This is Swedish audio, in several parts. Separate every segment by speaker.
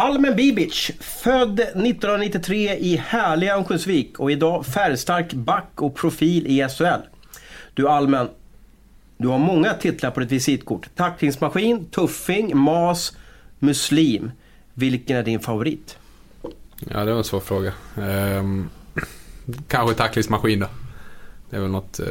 Speaker 1: Almen Bibic, född 1993 i härliga Örnsköldsvik och idag färgstark back och profil i SHL. Du Almen, du har många titlar på ditt visitkort. Tacklingsmaskin, tuffing, mas, muslim. Vilken är din favorit?
Speaker 2: Ja, det var en svår fråga. Ehm, kanske tacklingsmaskin då. Det är väl något eh,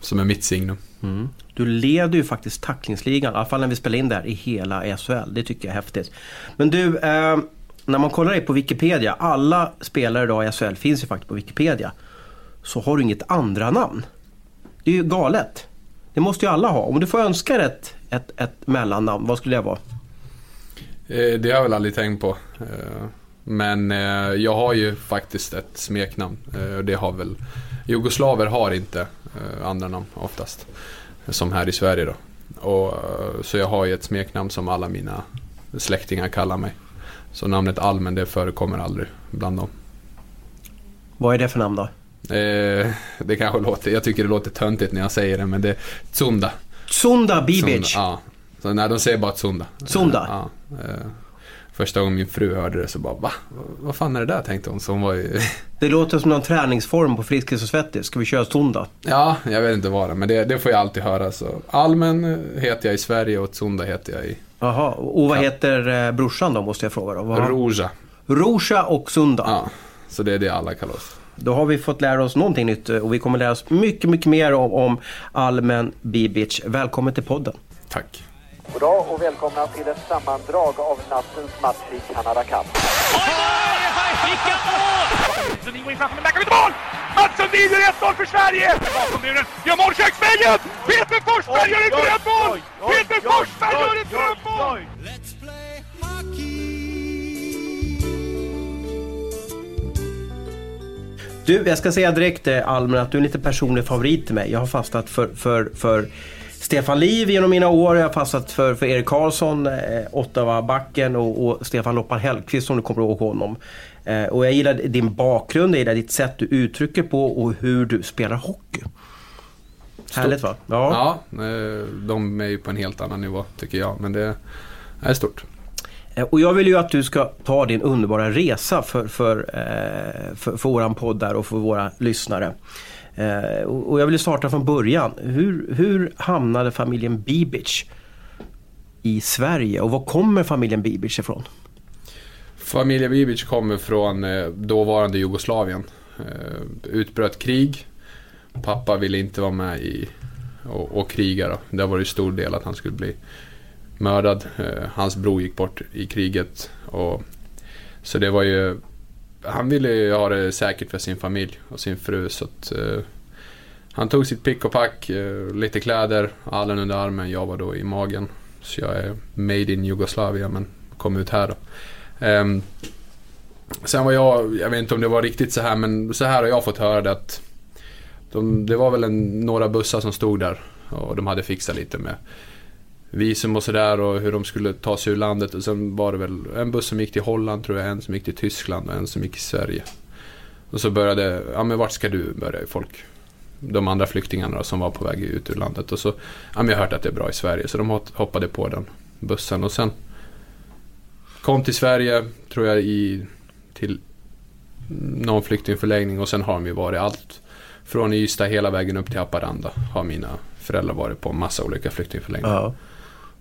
Speaker 2: som är mitt signum.
Speaker 1: Mm. Du leder ju faktiskt tacklingsligan, i alla fall när vi spelar in det här, i hela SHL. Det tycker jag är häftigt. Men du, eh, när man kollar dig på Wikipedia, alla spelare idag i SHL finns ju faktiskt på Wikipedia. Så har du inget andra namn. Det är ju galet. Det måste ju alla ha. Om du får önska ett, ett, ett mellannamn, vad skulle det vara?
Speaker 2: Eh, det har jag väl aldrig tänkt på. Eh, men eh, jag har ju faktiskt ett smeknamn. Eh, det har väl Jugoslaver har inte eh, andra namn oftast. Som här i Sverige då. Och, så jag har ju ett smeknamn som alla mina släktingar kallar mig. Så namnet Almen det förekommer aldrig bland dem.
Speaker 1: Vad är det för namn då?
Speaker 2: Eh, det kanske låter, jag tycker det låter töntigt när jag säger det men det är Tsunda.
Speaker 1: Tsunda Bibic.
Speaker 2: Tsunda, ja. Så, nej, de säger bara Tsunda.
Speaker 1: Tsunda?
Speaker 2: Ja, eh, första gången min fru hörde det så bara va? Vad fan är det där tänkte hon. Så hon var ju...
Speaker 1: Det låter som någon träningsform på Friskis och Svettis. Ska vi köra Tsunda?
Speaker 2: Ja, jag vet inte vad det är men det, det får jag alltid höra. Så Almen heter jag i Sverige och Tsunda heter jag i
Speaker 1: Jaha, och vad heter eh, brorsan då måste jag fråga då? Vad...
Speaker 2: Roja.
Speaker 1: Roja och Sunda.
Speaker 2: Ja, så det är det alla kallar oss.
Speaker 1: Då har vi fått lära oss någonting nytt och vi kommer lära oss mycket, mycket mer om, om Almen Bibic. Välkommen till podden.
Speaker 2: Tack.
Speaker 3: Goddag och välkomna till ett sammandrag av nattens match i Canada Cup.
Speaker 4: Vilka mål! Sundin går in framför men där vi inte mål! Mats Sundin gör 1-0 för Sverige! Bakom muren, gör mål köksvägen! Peter Forsberg gör ett drömmål! Peter Forsberg gör ett drömmål!
Speaker 1: Du, jag ska säga direkt eh, Almen att du är en lite personlig favorit till mig. Jag har fastnat för, för, för Stefan Liv genom mina år. Jag har fastnat för, för Erik Karlsson, eh, Ottawa-backen och, och Stefan Loppan Hellqvist som du kommer ihåg honom. Eh, och jag gillar din bakgrund, jag gillar ditt sätt du uttrycker på och hur du spelar hockey. Härligt va?
Speaker 2: Ja, eh, de är ju på en helt annan nivå tycker jag. Men det är stort.
Speaker 1: Eh, Och jag vill ju att du ska ta din underbara resa för, för, eh, för, för våran podd där och för våra lyssnare. Eh, Och och jag vill starta från början. Hur, hur hamnade familjen Bibic i Sverige och var kommer familjen Bibic ifrån?
Speaker 2: Familjen Bibic kommer från eh, dåvarande Jugoslavien. Eh, utbröt krig. Pappa ville inte vara med i och, och kriga då. Det var ju stor del att han skulle bli mördad. Eh, hans bror gick bort i kriget. Och, så det var ju... Han ville ju ha det säkert för sin familj och sin fru så att... Eh, han tog sitt pick och pack, eh, lite kläder, allen under armen, jag var då i magen. Så jag är made in Jugoslavia men kom ut här då. Ehm, sen var jag, jag vet inte om det var riktigt så här men så här har jag fått höra det att de, det var väl en, några bussar som stod där och de hade fixat lite med visum och sådär och hur de skulle ta sig ur landet och sen var det väl en buss som gick till Holland tror jag, en som gick till Tyskland och en som gick till Sverige. Och så började, ja men vart ska du? började folk. De andra flyktingarna då, som var på väg ut ur landet och så, ja men jag har hört att det är bra i Sverige så de hoppade på den bussen och sen kom till Sverige tror jag i, till någon flyktingförläggning och sen har de ju varit allt från Ystad hela vägen upp till Haparanda har mina föräldrar varit på massa olika flyktingförläggningar.
Speaker 1: Ja.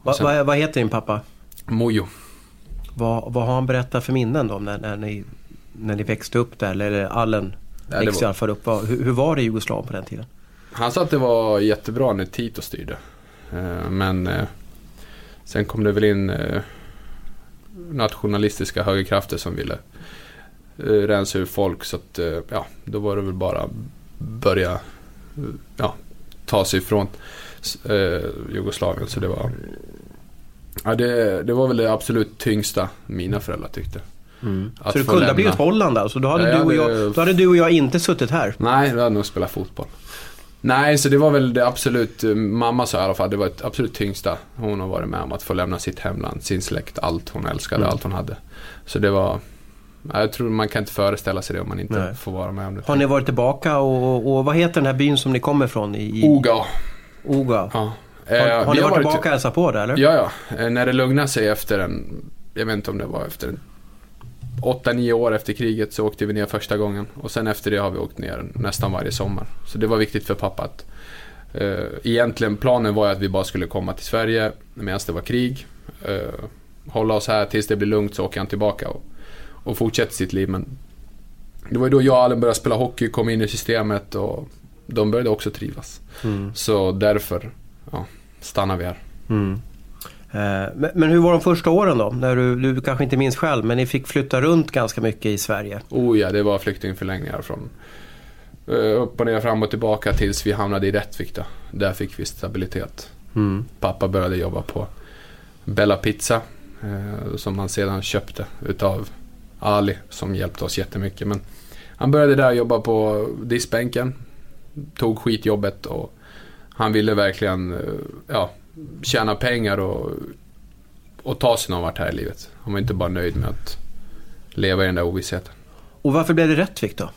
Speaker 1: Va, vad- vad heter din pappa?
Speaker 2: Mojo.
Speaker 1: Vad, vad har han berättat för minnen då när, när, ni, när ni växte upp där? Eller Allen
Speaker 2: Ja,
Speaker 1: växte
Speaker 2: var-
Speaker 1: upp. Hur, hur var det i Jugoslavien på den tiden?
Speaker 2: Han sa att det var jättebra när Tito styrde. Eh, Men eh, sen kom det väl in eh, nationalistiska högerkrafter som ville rensa ur folk. Så att, ja, då var det väl bara börja ja, ta sig ifrån eh, Jugoslavien. Så det var, ja, det, det var väl det absolut tyngsta mina föräldrar tyckte. Att
Speaker 1: Så det kunde ha blivit Holland alltså? Då hade,
Speaker 2: Ja,
Speaker 1: du och
Speaker 2: ja,
Speaker 1: jag, då hade du och jag inte suttit här.
Speaker 2: Nej, jag hade nog spelat fotboll. Nej, så det var väl det absolut, eh, mamma sa i alla fall, det var det absolut tyngsta hon har varit med om. Att få lämna sitt hemland, sin släkt, allt hon älskade,
Speaker 1: Mm.
Speaker 2: allt hon hade. Så det var, ja, jag tror man kan inte föreställa sig det om man inte
Speaker 1: Nej.
Speaker 2: får vara med om det.
Speaker 1: Har ni varit tillbaka och, och vad heter den här byn som ni kommer ifrån? I, i
Speaker 2: Oga.
Speaker 1: Oga.
Speaker 2: Ja.
Speaker 1: Har,
Speaker 2: Eh,
Speaker 1: har
Speaker 2: vi
Speaker 1: ni varit tillbaka och hälsat på där eller?
Speaker 2: Ja, ja. Eh, När det lugnade sig efter en, jag vet inte om det var efter en 8-9 år efter kriget så åkte vi ner första gången. Och sen efter det har vi åkt ner nästan varje sommar. Så det var viktigt för pappa att eh, egentligen planen var ju att vi bara skulle komma till Sverige medan det var krig. Eh, hålla oss här tills det blir lugnt så åker han tillbaka och, och fortsätter sitt liv. Men det var ju då jag och Allen började spela hockey, kom in i systemet och de började också trivas. Så därför ja, stannar vi här.
Speaker 1: Mm. Eh, Men, men hur var de första åren då? När du, du kanske inte minns själv, men ni fick flytta runt ganska mycket i Sverige.
Speaker 2: Oh ja, det var flyktingförlängningar från eh, upp och ner, fram och tillbaka tills vi hamnade i Rättvik då. Där fick vi stabilitet.
Speaker 1: Mm.
Speaker 2: Pappa började jobba på Bella Pizza eh, som han sedan köpte utav Ali som hjälpte oss jättemycket. Men han började där jobba på diskbänken, tog skitjobbet och han ville verkligen eh, ja, tjäna pengar och, och ta sig någon vart här i livet. Han var inte bara nöjd med att leva i den där ovissheten.
Speaker 1: Och varför blev det Rättvik då?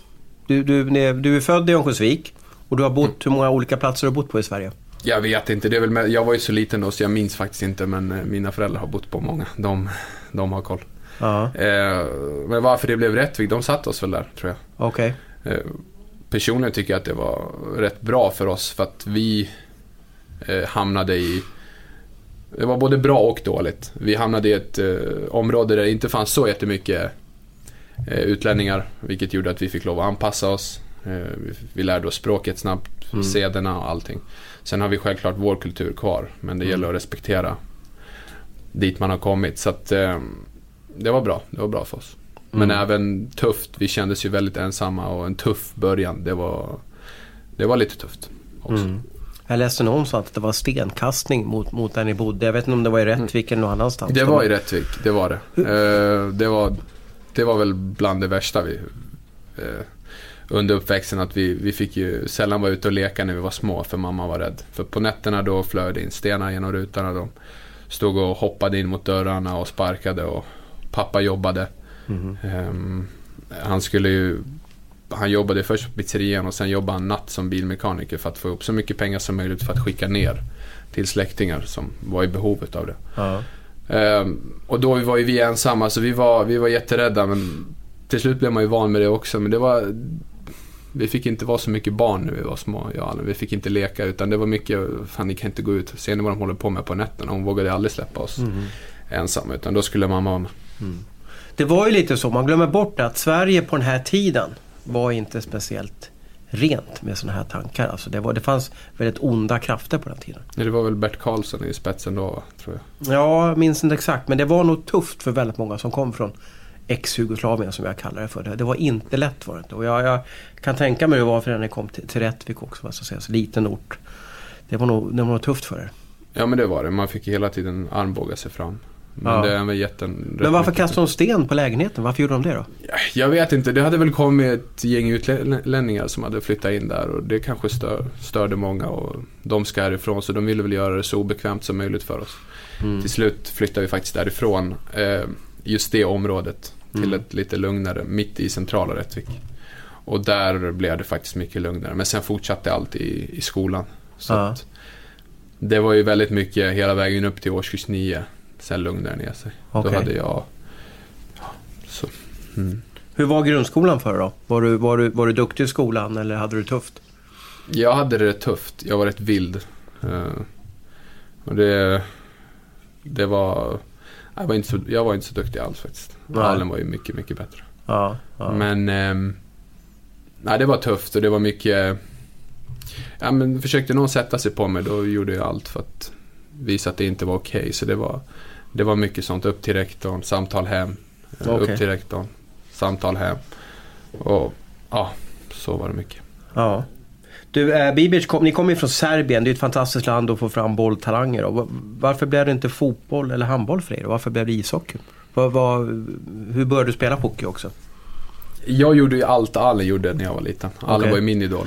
Speaker 1: Du, du, du är född i Örnsköldsvik och du har bott, hur många olika platser har du bott på i Sverige?
Speaker 2: Jag vet inte, det är väl med, jag var ju så liten då så jag minns faktiskt inte men eh, mina föräldrar har bott på många. De, de har koll.
Speaker 1: Ja,
Speaker 2: Eh, men varför det blev Rättvik, de satte oss väl där tror jag.
Speaker 1: okej.
Speaker 2: Eh, personligen tycker jag att det var rätt bra för oss för att vi eh, hamnade i det var både bra och dåligt. Vi hamnade i ett eh, område där det inte fanns så jättemycket eh, utlänningar vilket gjorde att vi fick lov att anpassa oss. Eh, vi, vi lärde oss språket snabbt, sederna och allting. Sen har vi självklart vår kultur kvar men det gäller att respektera dit man har kommit. Så att eh, det var bra, det var bra för oss. Men även tufft, vi kändes ju väldigt ensamma och en tuff början. Det var, det var lite tufft också.
Speaker 1: Mm. Jag läste någonstans att det var stenkastning mot, mot där ni bodde. Jag vet inte om det var i Rättvik eller någon annanstans.
Speaker 2: Det var i Rättvik, det var det. Eh, det, var, det var väl bland det värsta vi eh, under uppväxten att vi, vi fick ju sällan vara ute och leka när vi var små för mamma var rädd. För på nätterna då flög det in stenar genom rutorna. De stod och hoppade in mot dörrarna och sparkade och pappa jobbade. Ehm, han skulle ju han jobbade först på pizzerian och sen jobbade han natt som bilmekaniker för att få ihop så mycket pengar som möjligt för att skicka ner till släktingar som var i behovet av det.
Speaker 1: Ja.
Speaker 2: Ehm, och då var ju vi ensamma så vi var, vi var jätterädda men till slut blev man ju van med det också. Men det var... Vi fick inte vara så mycket barn när vi var små, Allen. Vi fick inte leka utan det var mycket, fan ni kan inte gå ut. Ser ni vad de håller på med på nätterna? Hon vågade aldrig släppa oss ensamma utan då skulle mamma vara med.
Speaker 1: Det var ju lite så, man glömmer bort att Sverige på den här tiden var inte speciellt rent med sådana här tankar. Alltså det, var, det fanns väldigt onda krafter på den tiden.
Speaker 2: Det var väl Bert Karlsson i spetsen då, tror jag.
Speaker 1: Ja, jag minns inte exakt men det var nog tufft för väldigt många som kom från ex-Jugoslavien som jag kallar det för. Det, det var inte lätt var det inte. Och jag, jag kan tänka mig hur det var för ni kom till, till Rättvik också. jag säga, så liten ort. Det var, nog, det var nog tufft för er.
Speaker 2: Ja men det var det, man fick hela tiden armbåga sig fram. Men
Speaker 1: Ja.
Speaker 2: det är väl jätten...
Speaker 1: Men varför kastade de sten på lägenheten? Varför gjorde de det då?
Speaker 2: Jag vet inte, det hade väl kommit ett gäng utlänningar som hade flyttat in där och det kanske stör, störde många och de ska härifrån så de ville väl göra det så obekvämt som möjligt för oss. Till slut flyttade vi faktiskt därifrån, eh, just det området, till ett lite lugnare, mitt i centrala Rättvik. Och där blev det faktiskt mycket lugnare, men sen fortsatte allt i, i skolan. Så
Speaker 1: Ja.
Speaker 2: att det var ju väldigt mycket hela vägen upp till årskurs 9, sen lugnade det ner sig.
Speaker 1: Okej.
Speaker 2: Då hade jag... ja, Så, mm.
Speaker 1: Hur var grundskolan för dig då? Var du, var, du, var du duktig i skolan eller hade du det tufft?
Speaker 2: Jag hade det tufft. Jag var rätt vild. Eh, och det, det var... Jag var, inte så, jag var inte så duktig alls faktiskt.
Speaker 1: Nej.
Speaker 2: Allen var ju mycket, mycket bättre.
Speaker 1: Ja, ja.
Speaker 2: Men... ehm, nej, det var tufft och det var mycket... Ja, men försökte någon sätta sig på mig då gjorde jag allt för att visa att det inte var okej. Så det var, det var mycket sånt. Upp till rektorn, samtal hem. eh,
Speaker 1: Okej.
Speaker 2: Upp till rektorn, samtal hem. Och ja, så var det mycket.
Speaker 1: ja. Du, eh, Bibic, kom, ni kommer ju från Serbien. Det är ett fantastiskt land att få fram bolltalanger. då. Va- Varför blev det inte fotboll eller handboll för er? då? Varför blev det ishockey? Vad, vad, hur började du spela hockey också?
Speaker 2: Jag gjorde ju allt Allen gjorde när jag var liten. Allen
Speaker 1: Okej.
Speaker 2: var ju min idol.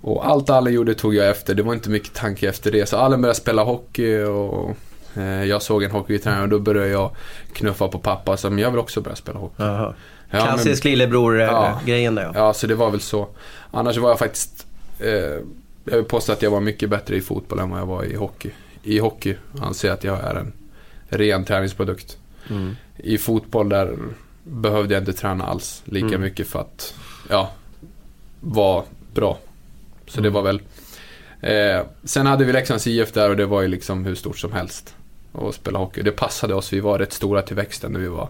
Speaker 2: Och allt Allen gjorde tog jag efter. Det var inte mycket tanke efter det. Så Allen började spela hockey och eh, jag såg en hockeytränare och då började jag knuffa på pappa som jag vill också börja spela hockey.
Speaker 1: Jaha.
Speaker 2: Ja, men-
Speaker 1: Klassisk
Speaker 2: Ja.
Speaker 1: lillebror-grejen där ja.
Speaker 2: Ja, så det var väl så. Annars var jag faktiskt... Eh, jag vill påstå att jag var mycket bättre i fotboll än vad jag var i hockey. I hockey anser jag att jag är en ren träningsprodukt.
Speaker 1: Mm.
Speaker 2: I fotboll där behövde jag inte träna alls lika
Speaker 1: Mm.
Speaker 2: mycket för att, ja, vara bra. Så det
Speaker 1: Mm.
Speaker 2: var väl... Eh, sen hade vi Leksands IF där och det var ju liksom hur stort som helst att spela hockey. Det passade oss, vi var rätt stora till växten när vi var,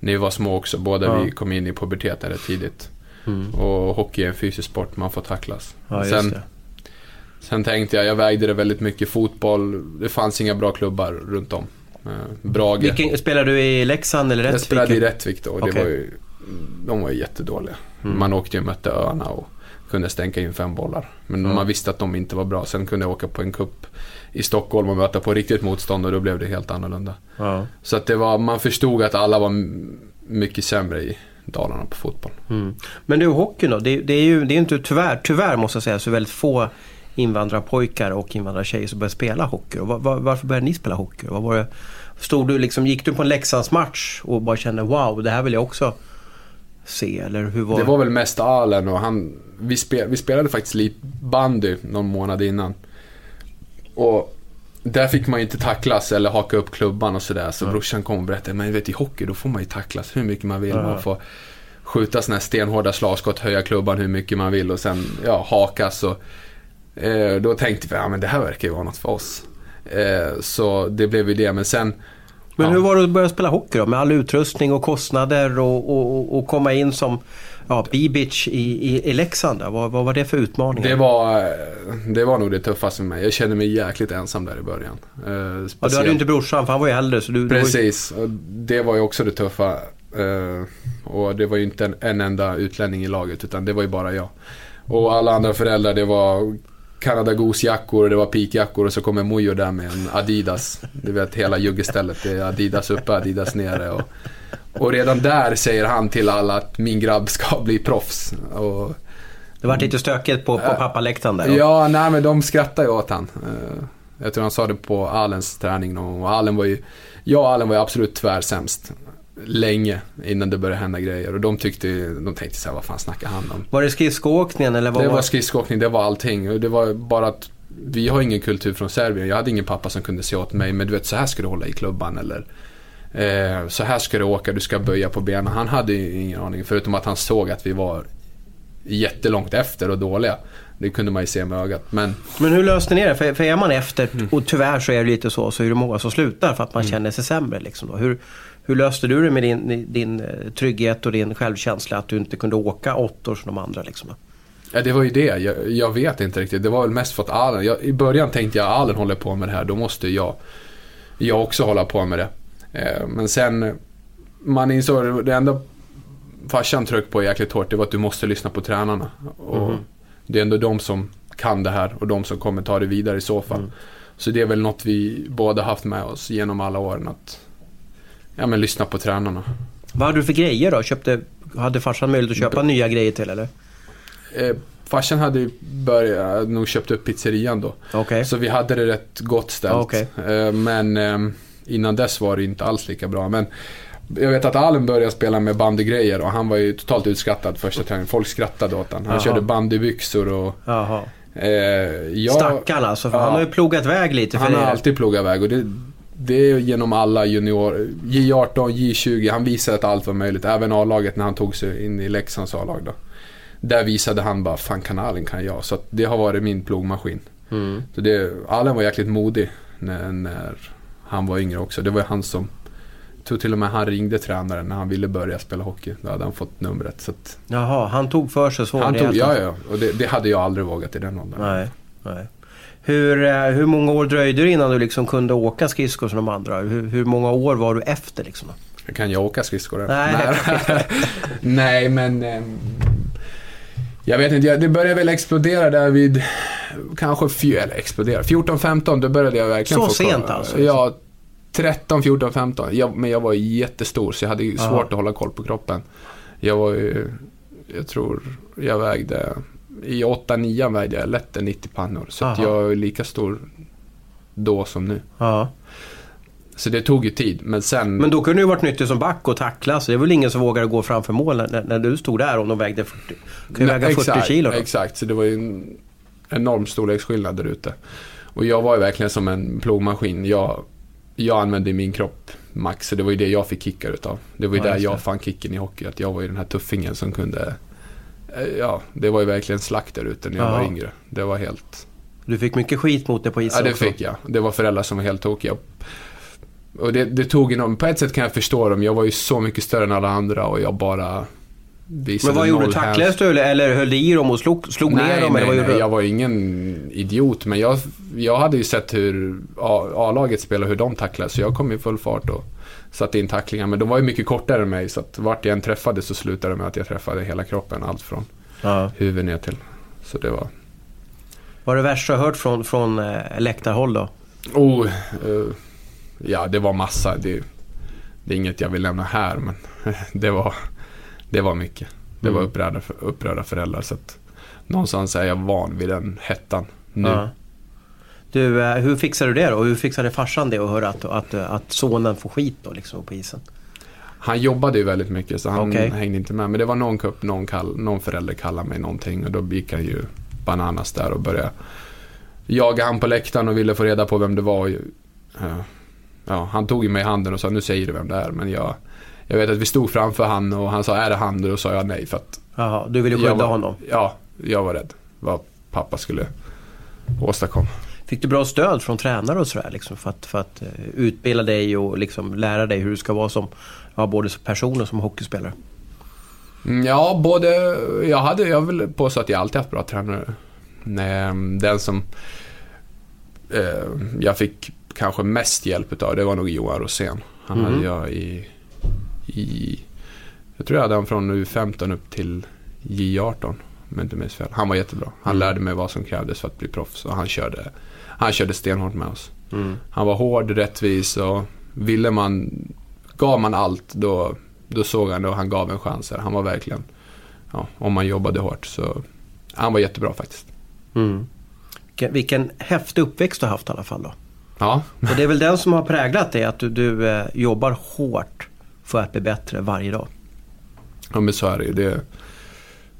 Speaker 2: när vi var små också. Båda
Speaker 1: Ja.
Speaker 2: vi kom in i puberteten rätt tidigt.
Speaker 1: Mm.
Speaker 2: Och hockey är en fysisk sport, man får tacklas.
Speaker 1: Ja,
Speaker 2: sen, sen tänkte jag, jag vägde det väldigt mycket. Fotboll, det fanns inga bra klubbar runt om. Eh, Brage.
Speaker 1: Vilken, spelar du i Leksand eller
Speaker 2: Jag
Speaker 1: Rättvik?
Speaker 2: spelade i Rättvik då och det var ju, de var ju jättedåliga.
Speaker 1: Mm.
Speaker 2: Man åkte ju och mötte öarna och kunde stänka in fem bollar. Men
Speaker 1: Ja.
Speaker 2: man visste att de inte var bra. Sen kunde jag åka på en kupp i Stockholm och möta på riktigt motstånd och då blev det helt annorlunda.
Speaker 1: Ja.
Speaker 2: Så att det var, man förstod att alla var mycket sämre i Dalarna på fotboll.
Speaker 1: Mm. Men du, hockeyn då? Det, det är ju det är inte tyvärr, tyvärr måste jag säga, så väldigt få invandrarpojkar och invandrartjejer som börjar spela hockey. Och var, var, varför började ni spela hockey? Vad var det, stod du liksom, gick du på en Leksandsmatch och bara kände wow, det här vill jag också se? Eller hur var
Speaker 2: Det var väl mest Allen och han, vi, spel, vi spelade faktiskt lite bandy någon månad innan. Och där fick man ju inte tacklas eller haka upp klubban och sådär. Så
Speaker 1: Ja.
Speaker 2: brorsan kom och berättade, men vet i hockey då får man ju tacklas hur mycket man vill.
Speaker 1: Ja.
Speaker 2: Man får skjuta sådana här stenhårda slagskott, höja klubban hur mycket man vill och sen ja, hakas. Och, eh, då tänkte vi, ja men det här verkar ju vara något för oss. Eh, så det blev ju det, men sen
Speaker 1: Men
Speaker 2: ja.
Speaker 1: hur var det att börja spela hockey då? Med all utrustning och kostnader och, och, och komma in som ja, B-bitch i, i, i Leksand. Vad, vad var det för utmaningar?
Speaker 2: Det var, det var nog det tuffaste för mig. Jag kände mig jäkligt ensam där i början. Eh,
Speaker 1: ja, du hade ju inte brorsan för han var ju äldre. Så du, du var ju-
Speaker 2: Precis, det var ju också det tuffa. Eh, och det var ju inte en, en enda utlänning i laget utan det var ju bara jag. Och alla andra föräldrar det var Canada Goose-jackor och det var pikjackor och så kommer Mojo där med en Adidas. Du vet hela juggestället. Det är Adidas uppe, Adidas nere. Och, och redan där säger han till alla att min grabb ska bli proffs. Och,
Speaker 1: Det var lite stökigt på, på
Speaker 2: Ja.
Speaker 1: pappaläktaren där.
Speaker 2: Ja, nej men de skrattar ju åt han. Eh, Jag tror han sa det på Alens träning och Allen var ju, jag och Allen var ju absolut tvärsämst. Länge innan det började hända grejer. Och de tyckte, de tänkte så här, vad fan snackar han om?
Speaker 1: Var det skridskoåkningen eller vad
Speaker 2: Det
Speaker 1: var
Speaker 2: var skridskoåkning, det var allting. Och det var bara att vi har ingen kultur från Serbien. Jag hade ingen pappa som kunde se åt mig. Men du vet, så här ska du hålla i klubban. Eller eh, så här ska du åka, du ska böja på benen. Han hade ju ingen aning. Förutom att han såg att vi var jättelångt efter och dåliga. Det kunde man ju se med ögat. Men
Speaker 1: Men hur löste ni det? För, för är man efter,
Speaker 2: Mm.
Speaker 1: och tyvärr så är det lite så, så är det många som slutar för att man känner sig sämre. Liksom då. Hur, hur löste du det med din, din eh, trygghet och din självkänsla att du inte kunde åka åttor som de andra? Liksom då?
Speaker 2: Ja, det var ju det. Jag, jag vet inte riktigt. Det var väl mest för att Allen... Jag, I början tänkte jag Allen håller på med det här, då måste jag, jag också hålla på med det. Eh, men sen, man insåg det enda farsan tryckte på jäkligt hårt, det var att du måste lyssna på tränarna. Och Det är ändå de som kan det här och de som kommer ta det vidare i så fall. Så det är väl något vi båda haft med oss genom alla åren att ja, men lyssna på tränarna.
Speaker 1: Vad hade du för grejer då? Köpte, hade farsan möjlighet att köpa nya grejer till eller?
Speaker 2: Eh, farsan hade börjat, nog köpt upp pizzerian då.
Speaker 1: Okej.
Speaker 2: Så vi hade det rätt gott ställt.
Speaker 1: Okej.
Speaker 2: Eh, Men eh, innan dess var det inte alls lika bra. Men jag vet att Allen började spela med bandygrejer och han var ju totalt utskattad första träningen. Folk skrattade åt honom. Han
Speaker 1: Jaha.
Speaker 2: körde bandybyxor och...
Speaker 1: Jaha.
Speaker 2: Eh, jag,
Speaker 1: Stackarn alltså, för
Speaker 2: Ja.
Speaker 1: han har ju plogat väg lite för
Speaker 2: Han har
Speaker 1: er.
Speaker 2: alltid pluggat iväg och det, det är genom alla junior, J18, J20. Han visade att allt var möjligt. Även A-laget när han tog sig in i Leksands A-lag då. Där visade han bara, fan kanalen kan jag. Så det har varit min plogmaskin.
Speaker 1: Mm.
Speaker 2: Så det, Allen var jäkligt modig när, när han var yngre också. Det var han som... Tror till och med han ringde tränaren när han ville börja spela hockey. Då hade han fått numret. Så att
Speaker 1: Jaha, han tog för sig så
Speaker 2: han tog, ja, ja. Och det, det hade jag aldrig vågat i den åldern.
Speaker 1: Nej, nej. Hur, eh, hur många år dröjde det innan du liksom kunde åka skridskor som de andra? Hur, hur många år var du efter liksom?
Speaker 2: Kan jag åka skridskor?
Speaker 1: Nej.
Speaker 2: Nej, Nej men... jag vet inte, det började väl explodera där vid kanske, fj- eller explodera, 14-15 då började jag verkligen
Speaker 1: Så
Speaker 2: få koll.
Speaker 1: sent alltså?
Speaker 2: Ja, 13, 14, 15. Jag, men jag var jättestor så jag hade
Speaker 1: Aha.
Speaker 2: svårt att hålla koll på kroppen. Jag var ju, jag tror jag vägde, i 8-9 vägde jag lätt en 90 pannor. Så att
Speaker 1: Aha.
Speaker 2: jag är lika stor då som nu.
Speaker 1: Ja.
Speaker 2: Så det tog ju tid, men sen...
Speaker 1: Men då kunde du ju varit nyttig som back och tackla. Så det är väl ingen som vågar gå framför mål när, när du stod där om de vägde 40, kan ju
Speaker 2: Nej,
Speaker 1: väga 40
Speaker 2: exakt,
Speaker 1: kilo. Då.
Speaker 2: Exakt, så det var ju en enorm storleksskillnad där ute. Och jag var ju verkligen som en plogmaskin. Jag, jag använde min kropp max, så det var ju det jag fick kickar utav. Det var ju
Speaker 1: Ja,
Speaker 2: där jag
Speaker 1: det.
Speaker 2: fann kicken i hockey, att jag var ju den här tuffingen som kunde... eh, Ja, det var ju verkligen slakt där ute när jag
Speaker 1: Ja.
Speaker 2: var yngre. Det var helt...
Speaker 1: Du fick mycket skit mot dig på
Speaker 2: Ja,
Speaker 1: isen
Speaker 2: det
Speaker 1: också.
Speaker 2: fick jag. Det var föräldrar som var helt tokiga. Och det, det tog enormt. På ett sätt kan jag förstå dem. Jag var ju så mycket större än alla andra och jag bara visade
Speaker 1: Men vad gjorde du? Tacklades du eller, eller höll i dem och slog, slog ner
Speaker 2: Nej,
Speaker 1: dem?
Speaker 2: nej,
Speaker 1: eller vad
Speaker 2: nej. jag var ingen idiot. Men jag, jag hade ju sett hur A-laget spelade, hur de tacklade. Så jag kom i full fart och satte in tacklingar. Men de var ju mycket kortare än mig. Så att vart jag än träffade så slutade det med att jag träffade hela kroppen. Allt från
Speaker 1: Ja.
Speaker 2: huvud ner till. Så det var...
Speaker 1: Vad är det värsta du har hört från, från äh, läktarhåll då?
Speaker 2: Oh, eh, ja, det var massa. Det, det är inget jag vill lämna här, men det var, det var mycket. Det var
Speaker 1: Mm.
Speaker 2: upprörda, upprörda föräldrar. Så att någonstans är jag van vid den hettan nu.
Speaker 1: Ja. Du, eh, hur fixar du det då? Och hur fixade farsan det att höra att, att, att sonen får skit då liksom på isen?
Speaker 2: Han jobbade ju väldigt mycket så han
Speaker 1: Okej.
Speaker 2: hängde inte med. Men det var någon cup, någon, kall, någon förälder kallade mig någonting och då gick han ju bananas där och började jaga han på läktaren och ville få reda på vem det var. Och, Ja, han tog mig i handen och sa nu säger du vem det är. Men jag, jag vet att vi stod framför han och han sa är det han? Och då sa jag nej för att
Speaker 1: Jaha, du ville skydda
Speaker 2: var,
Speaker 1: honom.
Speaker 2: Ja, jag var rädd vad pappa skulle åstadkomma.
Speaker 1: Fick du bra stöd från tränare och sådär liksom, för att, för att eh, utbilda dig och liksom lära dig hur du ska vara som ja, både som person och som hockeyspelare?
Speaker 2: Mm, Ja, både... Jag hade, jag vill påstå att jag alltid haft bra tränare. Nej, Den som eh, jag fick kanske mest hjälp utav, det var nog Johan Rosén. Han
Speaker 1: Mhm.
Speaker 2: hade jag i, i... Jag tror jag hade han från U15 upp till J18. Om jag inte minns fel. Han var jättebra. Han
Speaker 1: Mm.
Speaker 2: lärde mig vad som krävdes för att bli proffs och han körde, han körde stenhårt med oss.
Speaker 1: Mm.
Speaker 2: Han var hård, rättvis och ville man, gav man allt då, då såg han det och han gav en chans. Han var verkligen, ja, om man jobbade hårt så, han var jättebra faktiskt.
Speaker 1: Mm. Vilken häftig uppväxt du har haft i alla fall då.
Speaker 2: Ja,
Speaker 1: Och det är väl den som har präglat dig, att du, du eh, jobbar hårt för att bli bättre varje dag.
Speaker 2: ja men så är det ju. Det,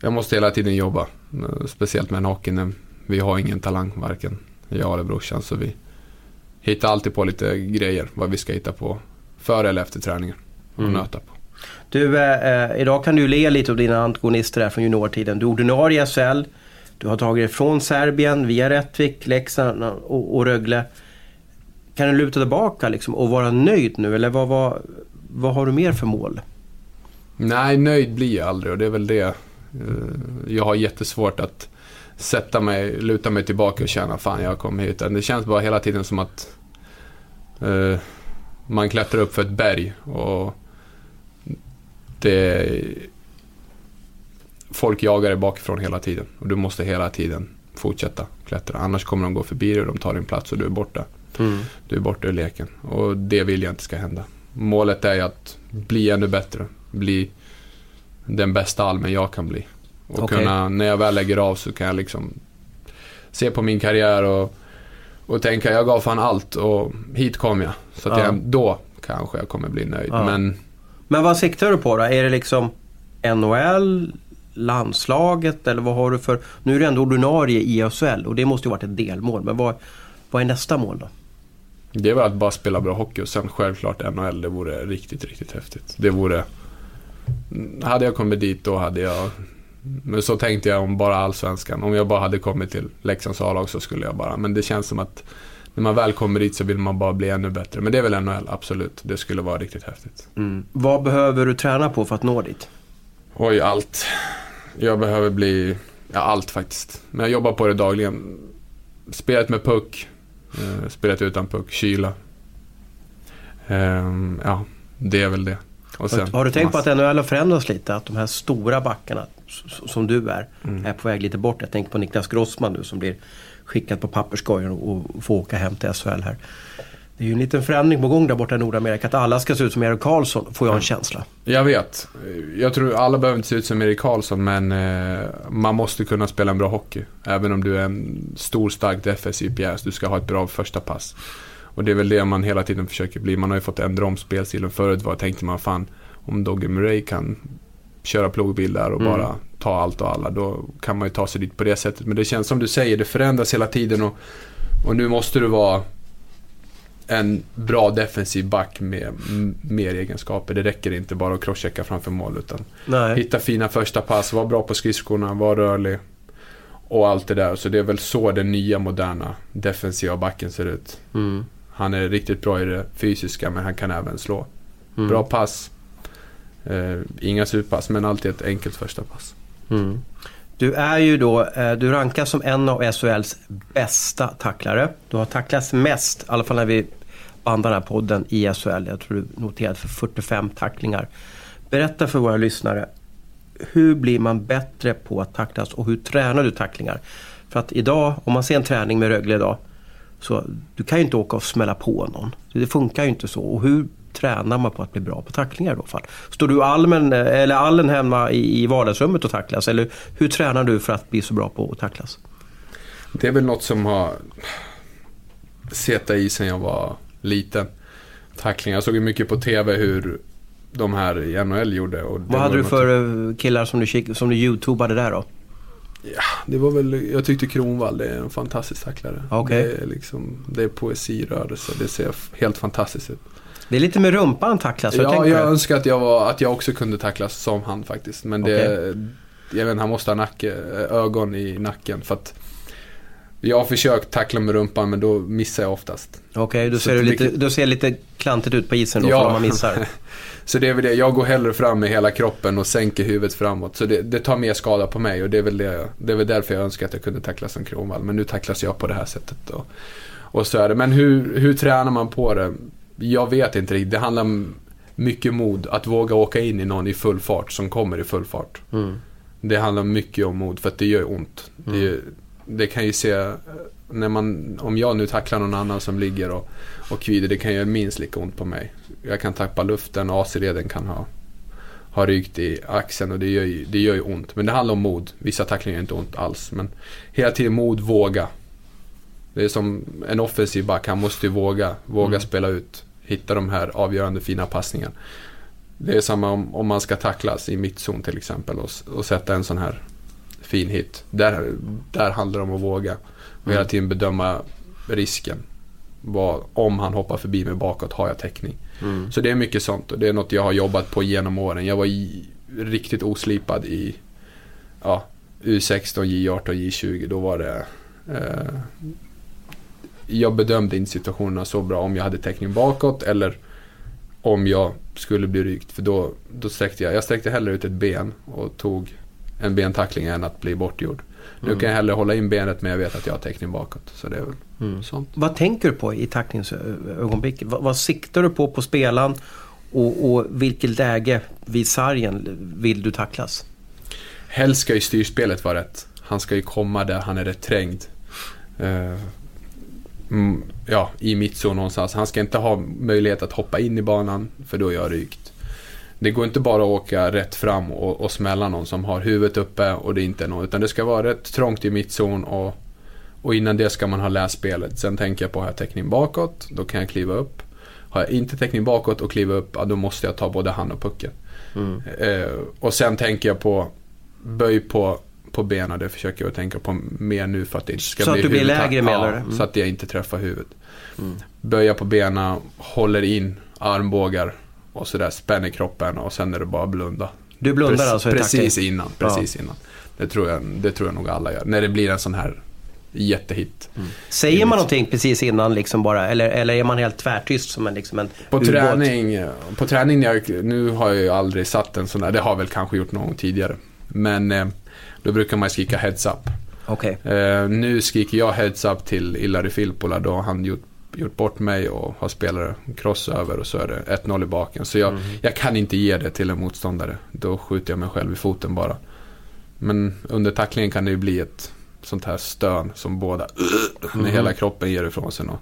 Speaker 2: jag måste hela tiden jobba, eh, speciellt med en hockey när vi har ingen talang, varken jag eller brorsan. Så vi hittar alltid på lite grejer, vad vi ska hitta på före eller efter träningen och
Speaker 1: Mm.
Speaker 2: nöta på.
Speaker 1: Du, eh, eh, idag kan du le lite av dina antagonister här från juniortiden. Du är ordinarie i SHL. Du har tagit dig från Serbien via Rättvik, Leksand och, och Rögle. Kan du luta tillbaka liksom och vara nöjd nu eller vad, vad, vad har du mer för mål?
Speaker 2: Nej, nöjd blir jag aldrig och det är väl det. Eh, jag har jättesvårt att sätta mig, luta mig tillbaka och känna fan jag kom hit. Det känns bara hela tiden som att uh, man klättrar upp för ett berg och det folk jagar dig bakifrån hela tiden och du måste hela tiden fortsätta klättra. Annars kommer de gå förbi dig och de tar din plats och du är borta. Du är borta ur leken och det vill jag inte ska hända. Målet är ju att bli ännu bättre. Bli den bästa almen jag kan bli. Och
Speaker 1: Okej.
Speaker 2: kunna, när jag väl lägger av så kan jag liksom se på min karriär och, och tänka jag gav fan allt och hit kom jag. Så
Speaker 1: Ja.
Speaker 2: jag, då kanske jag kommer bli nöjd.
Speaker 1: Ja.
Speaker 2: Men
Speaker 1: Men vad siktar du på då? Är det liksom NHL, landslaget eller vad har du för... Nu är du ändå ordinarie i SHL och det måste ju varit ett delmål. Men vad, vad är nästa mål då?
Speaker 2: Det är väl att bara spela bra hockey och sen självklart NHL. Det vore riktigt, riktigt häftigt. Det vore... Hade jag kommit dit då hade jag... Men så tänkte jag om bara allsvenskan. Om jag bara hade kommit till Leksands A-lag så skulle jag bara... Men det känns som att när man väl kommer dit så vill man bara bli ännu bättre. Men det är väl NHL, absolut. Det skulle vara riktigt häftigt.
Speaker 1: Vad behöver du träna på för att nå dit?
Speaker 2: Oj, allt. Jag behöver bli... Ja, allt faktiskt. Men jag jobbar på det dagligen. Spelet med puck. Eh, spelet utan puck. Kyla. Ehm, ja, det är väl det. Och
Speaker 1: Har, har du tänkt på
Speaker 2: massa-
Speaker 1: att NHL har förändrats lite? Att de här stora backarna som du är,
Speaker 2: Mm.
Speaker 1: är på väg lite bort. Jag tänker på Niklas Grossman nu som blir skickad på papperskorgen och, och får åka hem till SHL här. Det är ju en liten förändring på gång där borta i Nordamerika. Att alla ska se ut som Erik Karlsson, får jag en känsla.
Speaker 2: Jag vet. Jag tror alla behöver inte se ut som Erik Karlsson, men eh, man måste kunna spela en bra hockey. Även om du är en stor, stark defensiv pjäs. Du ska ha ett bra första pass. Och det är väl det man hela tiden försöker bli. Man har ju fått ändra om spelstilen. Förut var tänkte man fan, om Doggy Murray kan köra plogbil där och
Speaker 1: Mm.
Speaker 2: bara ta allt och alla, då kan man ju ta sig dit på det sättet. Men det känns som du säger, det förändras hela tiden och, och nu måste du vara en bra defensiv back med mer egenskaper. Det räcker inte bara att crosschecka framför mål utan
Speaker 1: Nej.
Speaker 2: hitta fina första pass, vara bra på skridskorna, vara rörlig och allt det där. Så det är väl så den nya moderna defensiva backen ser ut.
Speaker 1: Mm.
Speaker 2: Han är riktigt bra i det fysiska men han kan även slå.
Speaker 1: Mm.
Speaker 2: Bra pass. Eh, inga superpass men alltid ett enkelt första pass.
Speaker 1: Mm. Du är ju då, eh, du rankas som en av SHLs bästa tacklare. Du har tacklats mest, i alla fall när vi bandar den här podden i SHL. Jag tror du noterade för 45 tacklingar. Berätta för våra lyssnare. Hur blir man bättre på att tacklas och hur tränar du tacklingar? För att idag, om man ser en träning med Rögle idag, så du kan ju inte åka och smälla på någon. Det funkar ju inte så. Och hur tränar man på att bli bra på tacklingar i då? fall? Står du allmän, eller allen hemma i, vardagsrummet och tacklas? Eller hur tränar du för att bli så bra på att tacklas?
Speaker 2: Det är väl något som har suttit i sen jag var liten. Tacklingar. Jag såg ju mycket på TV hur de här i NHL gjorde. Och
Speaker 1: Vad hade du
Speaker 2: något-
Speaker 1: för eh, killar som du, som du youtubade där då?
Speaker 2: Det var väl, jag tyckte Kronwall det är en fantastisk tacklare.
Speaker 1: Okej.
Speaker 2: Det, är liksom, det är poesirörelse, det ser helt fantastiskt ut.
Speaker 1: Det är lite med rumpan tacklas.
Speaker 2: ja, jag
Speaker 1: du?
Speaker 2: önskar att jag, var, att jag också kunde tacklas som han faktiskt. Men det, jag vet han måste ha nacke, ögon i nacken. För att jag har försökt tackla med rumpan men då missar jag oftast.
Speaker 1: Okej, då
Speaker 2: Så
Speaker 1: ser du lite, då ser lite klantigt ut på isen då
Speaker 2: Ja.
Speaker 1: för man missar.
Speaker 2: Så det är väl det, jag går hellre fram med hela kroppen och sänker huvudet framåt. Så det, det tar mer skada på mig och det är, väl det, det är väl därför jag önskar att jag kunde tacklas som Kronwall. Men nu tacklas jag på det här sättet. Och, och så är det. Men hur, hur tränar man på det? Jag vet inte riktigt. Det handlar om mycket mod. Att våga åka in i någon i full fart som kommer i full fart.
Speaker 1: Mm.
Speaker 2: Det handlar mycket om mod för att det gör ont. Det, ju- det kan ju se, när man, om jag nu tacklar någon annan som ligger och, och kvider, det kan göra minst lika ont på mig. Jag kan tappa luften, AC-leden kan ha, ha rykt i axeln och det gör, ju, det gör ju ont. Men det handlar om mod. Vissa tacklingar gör inte ont alls. Men hela tiden mod, våga. Det är som en offensiv back, han måste ju våga, våga spela ut. Hitta de här avgörande fina passningarna. Det är samma om, om man ska tacklas i mittzon till exempel och, och sätta en sån här fin hit. Där, där handlar det om att våga och hela tiden bedöma risken. Vad, om han hoppar förbi mig bakåt, har jag täckning?
Speaker 1: Mm.
Speaker 2: Så det är mycket sånt och det är något jag har jobbat på genom åren. Jag var i, riktigt oslipad i ja, U16, J18, J20. Då var det... Eh, jag bedömde inte situationerna så bra om jag hade täckning bakåt eller om jag skulle bli rykt. För då, då sträckte jag, jag sträckte hellre ut ett ben och tog en bentackling än att bli bortgjord. Nu kan jag hellre hålla in benet men jag vet att jag har täckning bakåt. Så det är väl
Speaker 1: Mm.
Speaker 2: sånt.
Speaker 1: Vad tänker du på i tacklingsögonblicket? Vad, vad siktar du på på spelaren? Och, och vilket läge vid sargen vill du tacklas?
Speaker 2: Helst ska ju styrspelet vara rätt. Han ska ju komma där han är rätt trängd. Eh, mm, ja, i mittzon någonstans. Han ska inte ha möjlighet att hoppa in i banan, för då är jag rykt. Det går inte bara att åka rätt fram och, och smälla någon som har huvudet uppe och det inte är någon. Utan det ska vara rätt trångt i mittzon och, och innan det ska man ha läst spelet. Sen tänker jag på, har jag täckning bakåt, då kan jag kliva upp. Har jag inte täckning bakåt och kliva upp, ja, då måste jag ta både han och pucken.
Speaker 1: Mm.
Speaker 2: Eh, och sen tänker jag på böj på, på benen. Det försöker jag tänka på mer nu för att det inte ska
Speaker 1: Så
Speaker 2: bli
Speaker 1: att du blir lägre, menar
Speaker 2: ja,
Speaker 1: du? Mm.
Speaker 2: så att jag inte träffar huvudet.
Speaker 1: Mm.
Speaker 2: Böja på benen, håller in armbågar och sådär spänner kroppen och sen är det bara blunda.
Speaker 1: Du blundar
Speaker 2: Prec-
Speaker 1: alltså
Speaker 2: Precis
Speaker 1: tackling?
Speaker 2: innan, precis innan. Det tror, jag, det tror jag nog alla gör. När det blir en sån här jättehit.
Speaker 1: Säger man någonting precis innan liksom bara? Eller, eller är man helt tvärtyst som en, liksom en
Speaker 2: På
Speaker 1: ubåt?
Speaker 2: träning, på träning jag, nu har jag ju aldrig satt en sån där, det har jag väl kanske gjort någon gång tidigare. Men eh, då brukar man skrika heads up.
Speaker 1: Okej.
Speaker 2: Eh, nu skriker jag heads up till Ilari Filppula då har han gjort, gjort bort mig och har spelare crossöver och så är det 1-0 i baken. Så jag, jag kan inte ge det till en motståndare. Då skjuter jag mig själv i foten bara. Men under tacklingen kan det ju bli ett sånt här stön som båda, när hela kroppen ger ifrån sig något.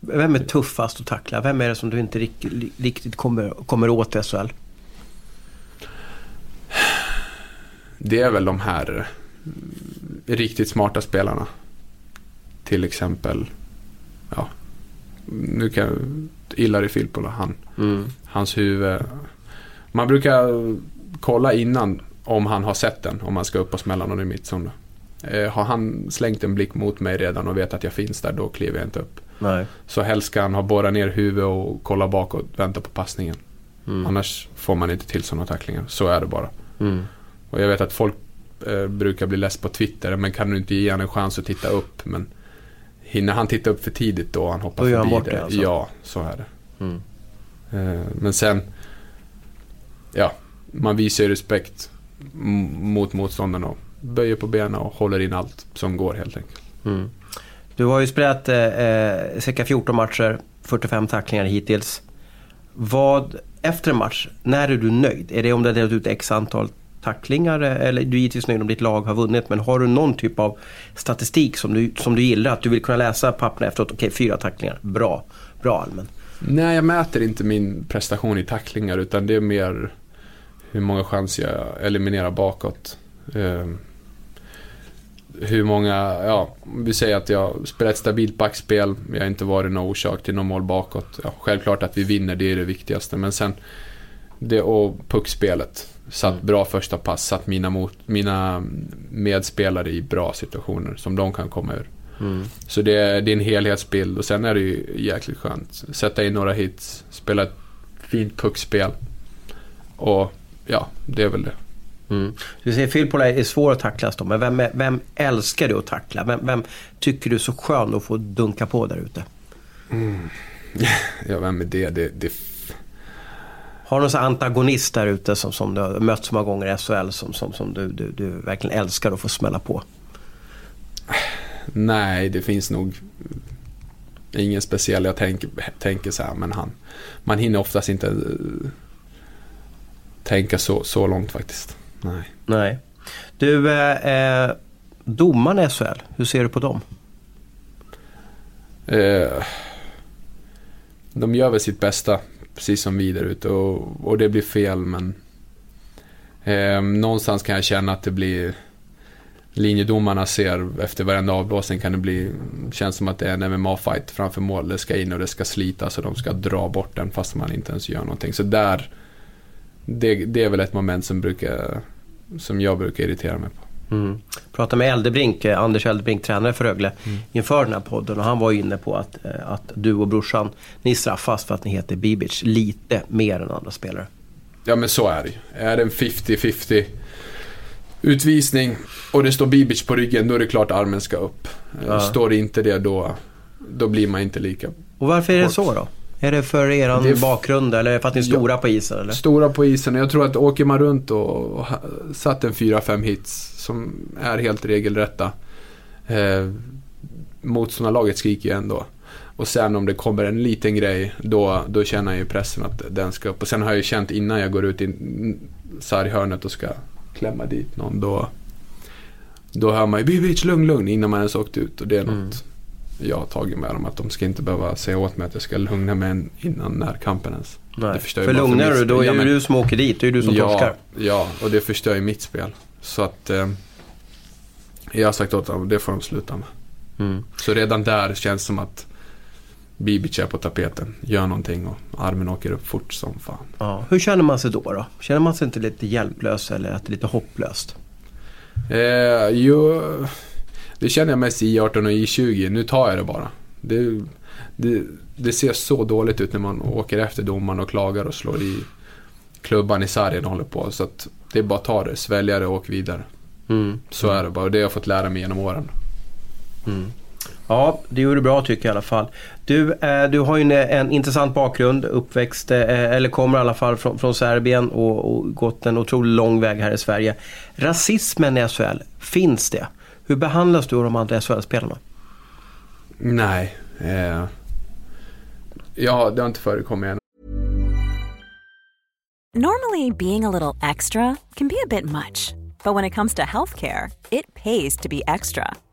Speaker 1: Vem är tuffast att tackla? Vem är det som du inte riktigt, riktigt kommer, kommer åt i SHL?
Speaker 2: Det är väl de här mm, riktigt smarta spelarna. Till exempel, ja, nu kan Ilari Filppula, han,
Speaker 1: Mm.
Speaker 2: hans huvud. Man brukar kolla innan om han har sett den, om man ska upp och smälla någon i mittzon. Eh, har han slängt en blick mot mig redan och vet att jag finns där, då kliver jag inte upp.
Speaker 1: Nej.
Speaker 2: Så helst ska han ha borrat ner huvudet och kolla bakåt, vänta på passningen.
Speaker 1: Mm.
Speaker 2: Annars får man inte till sådana tacklingar. Så är det bara.
Speaker 1: Mm.
Speaker 2: Och jag vet att folk eh, brukar bli less på Twitter, men kan du inte ge honom en chans att titta upp? Men hinner han titta upp för tidigt då han hoppar
Speaker 1: Då gör han
Speaker 2: förbi
Speaker 1: bort det, alltså?
Speaker 2: Ja, så är det.
Speaker 1: Mm.
Speaker 2: Eh, men sen, ja, man visar ju respekt mot motståndarna och böjer på benen och håller in allt som går helt enkelt.
Speaker 1: Mm. Du har ju spelat eh, eh, cirka 14 matcher, 45 tacklingar hittills. Vad, efter en match, när är du nöjd? Är det om du har delat ut x antal tacklingar eller du är givetvis nöjd om ditt lag har vunnit men har du någon typ av statistik som du, som du gillar? Att du vill kunna läsa papperna efteråt, okej fyra tacklingar, bra, bra allmän.
Speaker 2: Nej, jag mäter inte min prestation i tacklingar utan det är mer hur många chanser jag eliminerar bakåt. Eh, hur många, ja, vi säger att jag spelar ett stabilt backspel, jag har inte varit någon orsak till någon mål bakåt. Ja, självklart att vi vinner, det är det viktigaste, men sen det och puckspelet. Satt bra första pass, satt mina, mot, mina medspelare i bra situationer som de kan komma ur.
Speaker 1: Mm.
Speaker 2: Så det är, det är en helhetsbild och sen är det ju jäkligt skönt. Sätta in några hits, spela ett fint puckspel. Och ja, det är väl det.
Speaker 1: Mm. Du säger Filippola är svår att tacklas då, men vem, är- vem älskar du att tackla? Vem, vem tycker du är så skön att få dunka på där ute?
Speaker 2: Ja, vem är det? det, det
Speaker 1: Har du någon antagonist där ute som, som du har mött så många gånger i SHL som, som, som du, du, du verkligen älskar att få smälla på?
Speaker 2: nej, det finns nog ingen speciell jag tänker, tänker så här, men han. Man hinner oftast inte eh, tänka så, så långt faktiskt. Nej.
Speaker 1: Nej. Du, eh, eh, domarna i SHL, hur ser du på dem?
Speaker 2: Eh, de gör väl sitt bästa, precis som vi där ute. Och, och det blir fel, men eh, någonstans kan jag känna att det blir linjedomarna ser efter varenda avblåsning kan det bli, känns som att det är en MMA-fight framför mål. Det ska in och det ska slitas och de ska dra bort den fast man inte ens gör någonting. Så där, det, det är väl ett moment som, brukar, som jag brukar irritera mig på.
Speaker 1: Mm. Pratade med Eldebrink, eh, Anders Eldebrink, tränare för Rögle, inför den här podden och han var inne på att, eh, att du och brorsan, ni straffas för att ni heter Bibic lite mer än andra spelare.
Speaker 2: Ja men så är det. Är det en 50-50 utvisning och det står Bibic på ryggen, då är det klart armen ska upp.
Speaker 1: Ja.
Speaker 2: Står det inte det, då, då blir man inte lika
Speaker 1: Och varför är det
Speaker 2: Hårt.
Speaker 1: så då? Är det för eran
Speaker 2: Det
Speaker 1: bakgrund eller för att ni är
Speaker 2: Ja.
Speaker 1: stora på isen? Eller?
Speaker 2: stora på isen. Jag tror att åker man runt och, och satt en 4-5 hits som är helt regelrätta. Eh, motståndarlaget skriker ju ändå. Och sen om det kommer en liten grej, då, då känner jag ju pressen att den ska upp. Och sen har jag ju känt innan jag går ut i sarghörnet och ska klämma dit någon, då, då hör man ju Bibic, lugn, lugn, innan man ens åkt ut. Och det är något
Speaker 1: Mm.
Speaker 2: Jag har tagit med dem, att de ska inte behöva säga åt mig att jag ska lugna mig en- innan närkampen ens.
Speaker 1: Nej.
Speaker 2: Det förstör
Speaker 1: För lugnar du, då är
Speaker 2: Ja, men-
Speaker 1: du som åker dit. Det är du som
Speaker 2: ja,
Speaker 1: torskar.
Speaker 2: Ja, och det förstör ju mitt spel. Så att eh, jag har sagt åt dem, det får de sluta med.
Speaker 1: Mm.
Speaker 2: Så redan där känns det som att Bibic är på tapeten, gör någonting och armen åker upp fort som fan.
Speaker 1: Ja. Hur känner man sig då, då? Känner man sig inte lite hjälplös eller att det är lite hopplöst?
Speaker 2: Eh, jo, det känner jag mest i 18 och i 20. Nu tar jag det bara. Det, det, det ser så dåligt ut när man åker efter domaren och klagar och slår i klubban i sargen och håller på. Så att det är bara att ta det, svälja det och åk vidare.
Speaker 1: Mm.
Speaker 2: Så är det bara och det har jag fått lära mig genom åren.
Speaker 1: Mm. Ja, det gjorde du bra tycker jag i alla fall. Du, eh, du har ju en, en intressant bakgrund, uppväxt, eh, eller kommer i alla fall från, från Serbien och, och gått en otroligt lång väg här i Sverige. Rasismen i SHL, finns det? Hur behandlas du av de andra SHL-spelarna?
Speaker 2: Nej. Eh, ja, det har inte förekommit än.
Speaker 5: Normally, being a little extra can be a bit much, but when it comes to healthcare, it pays to be extra.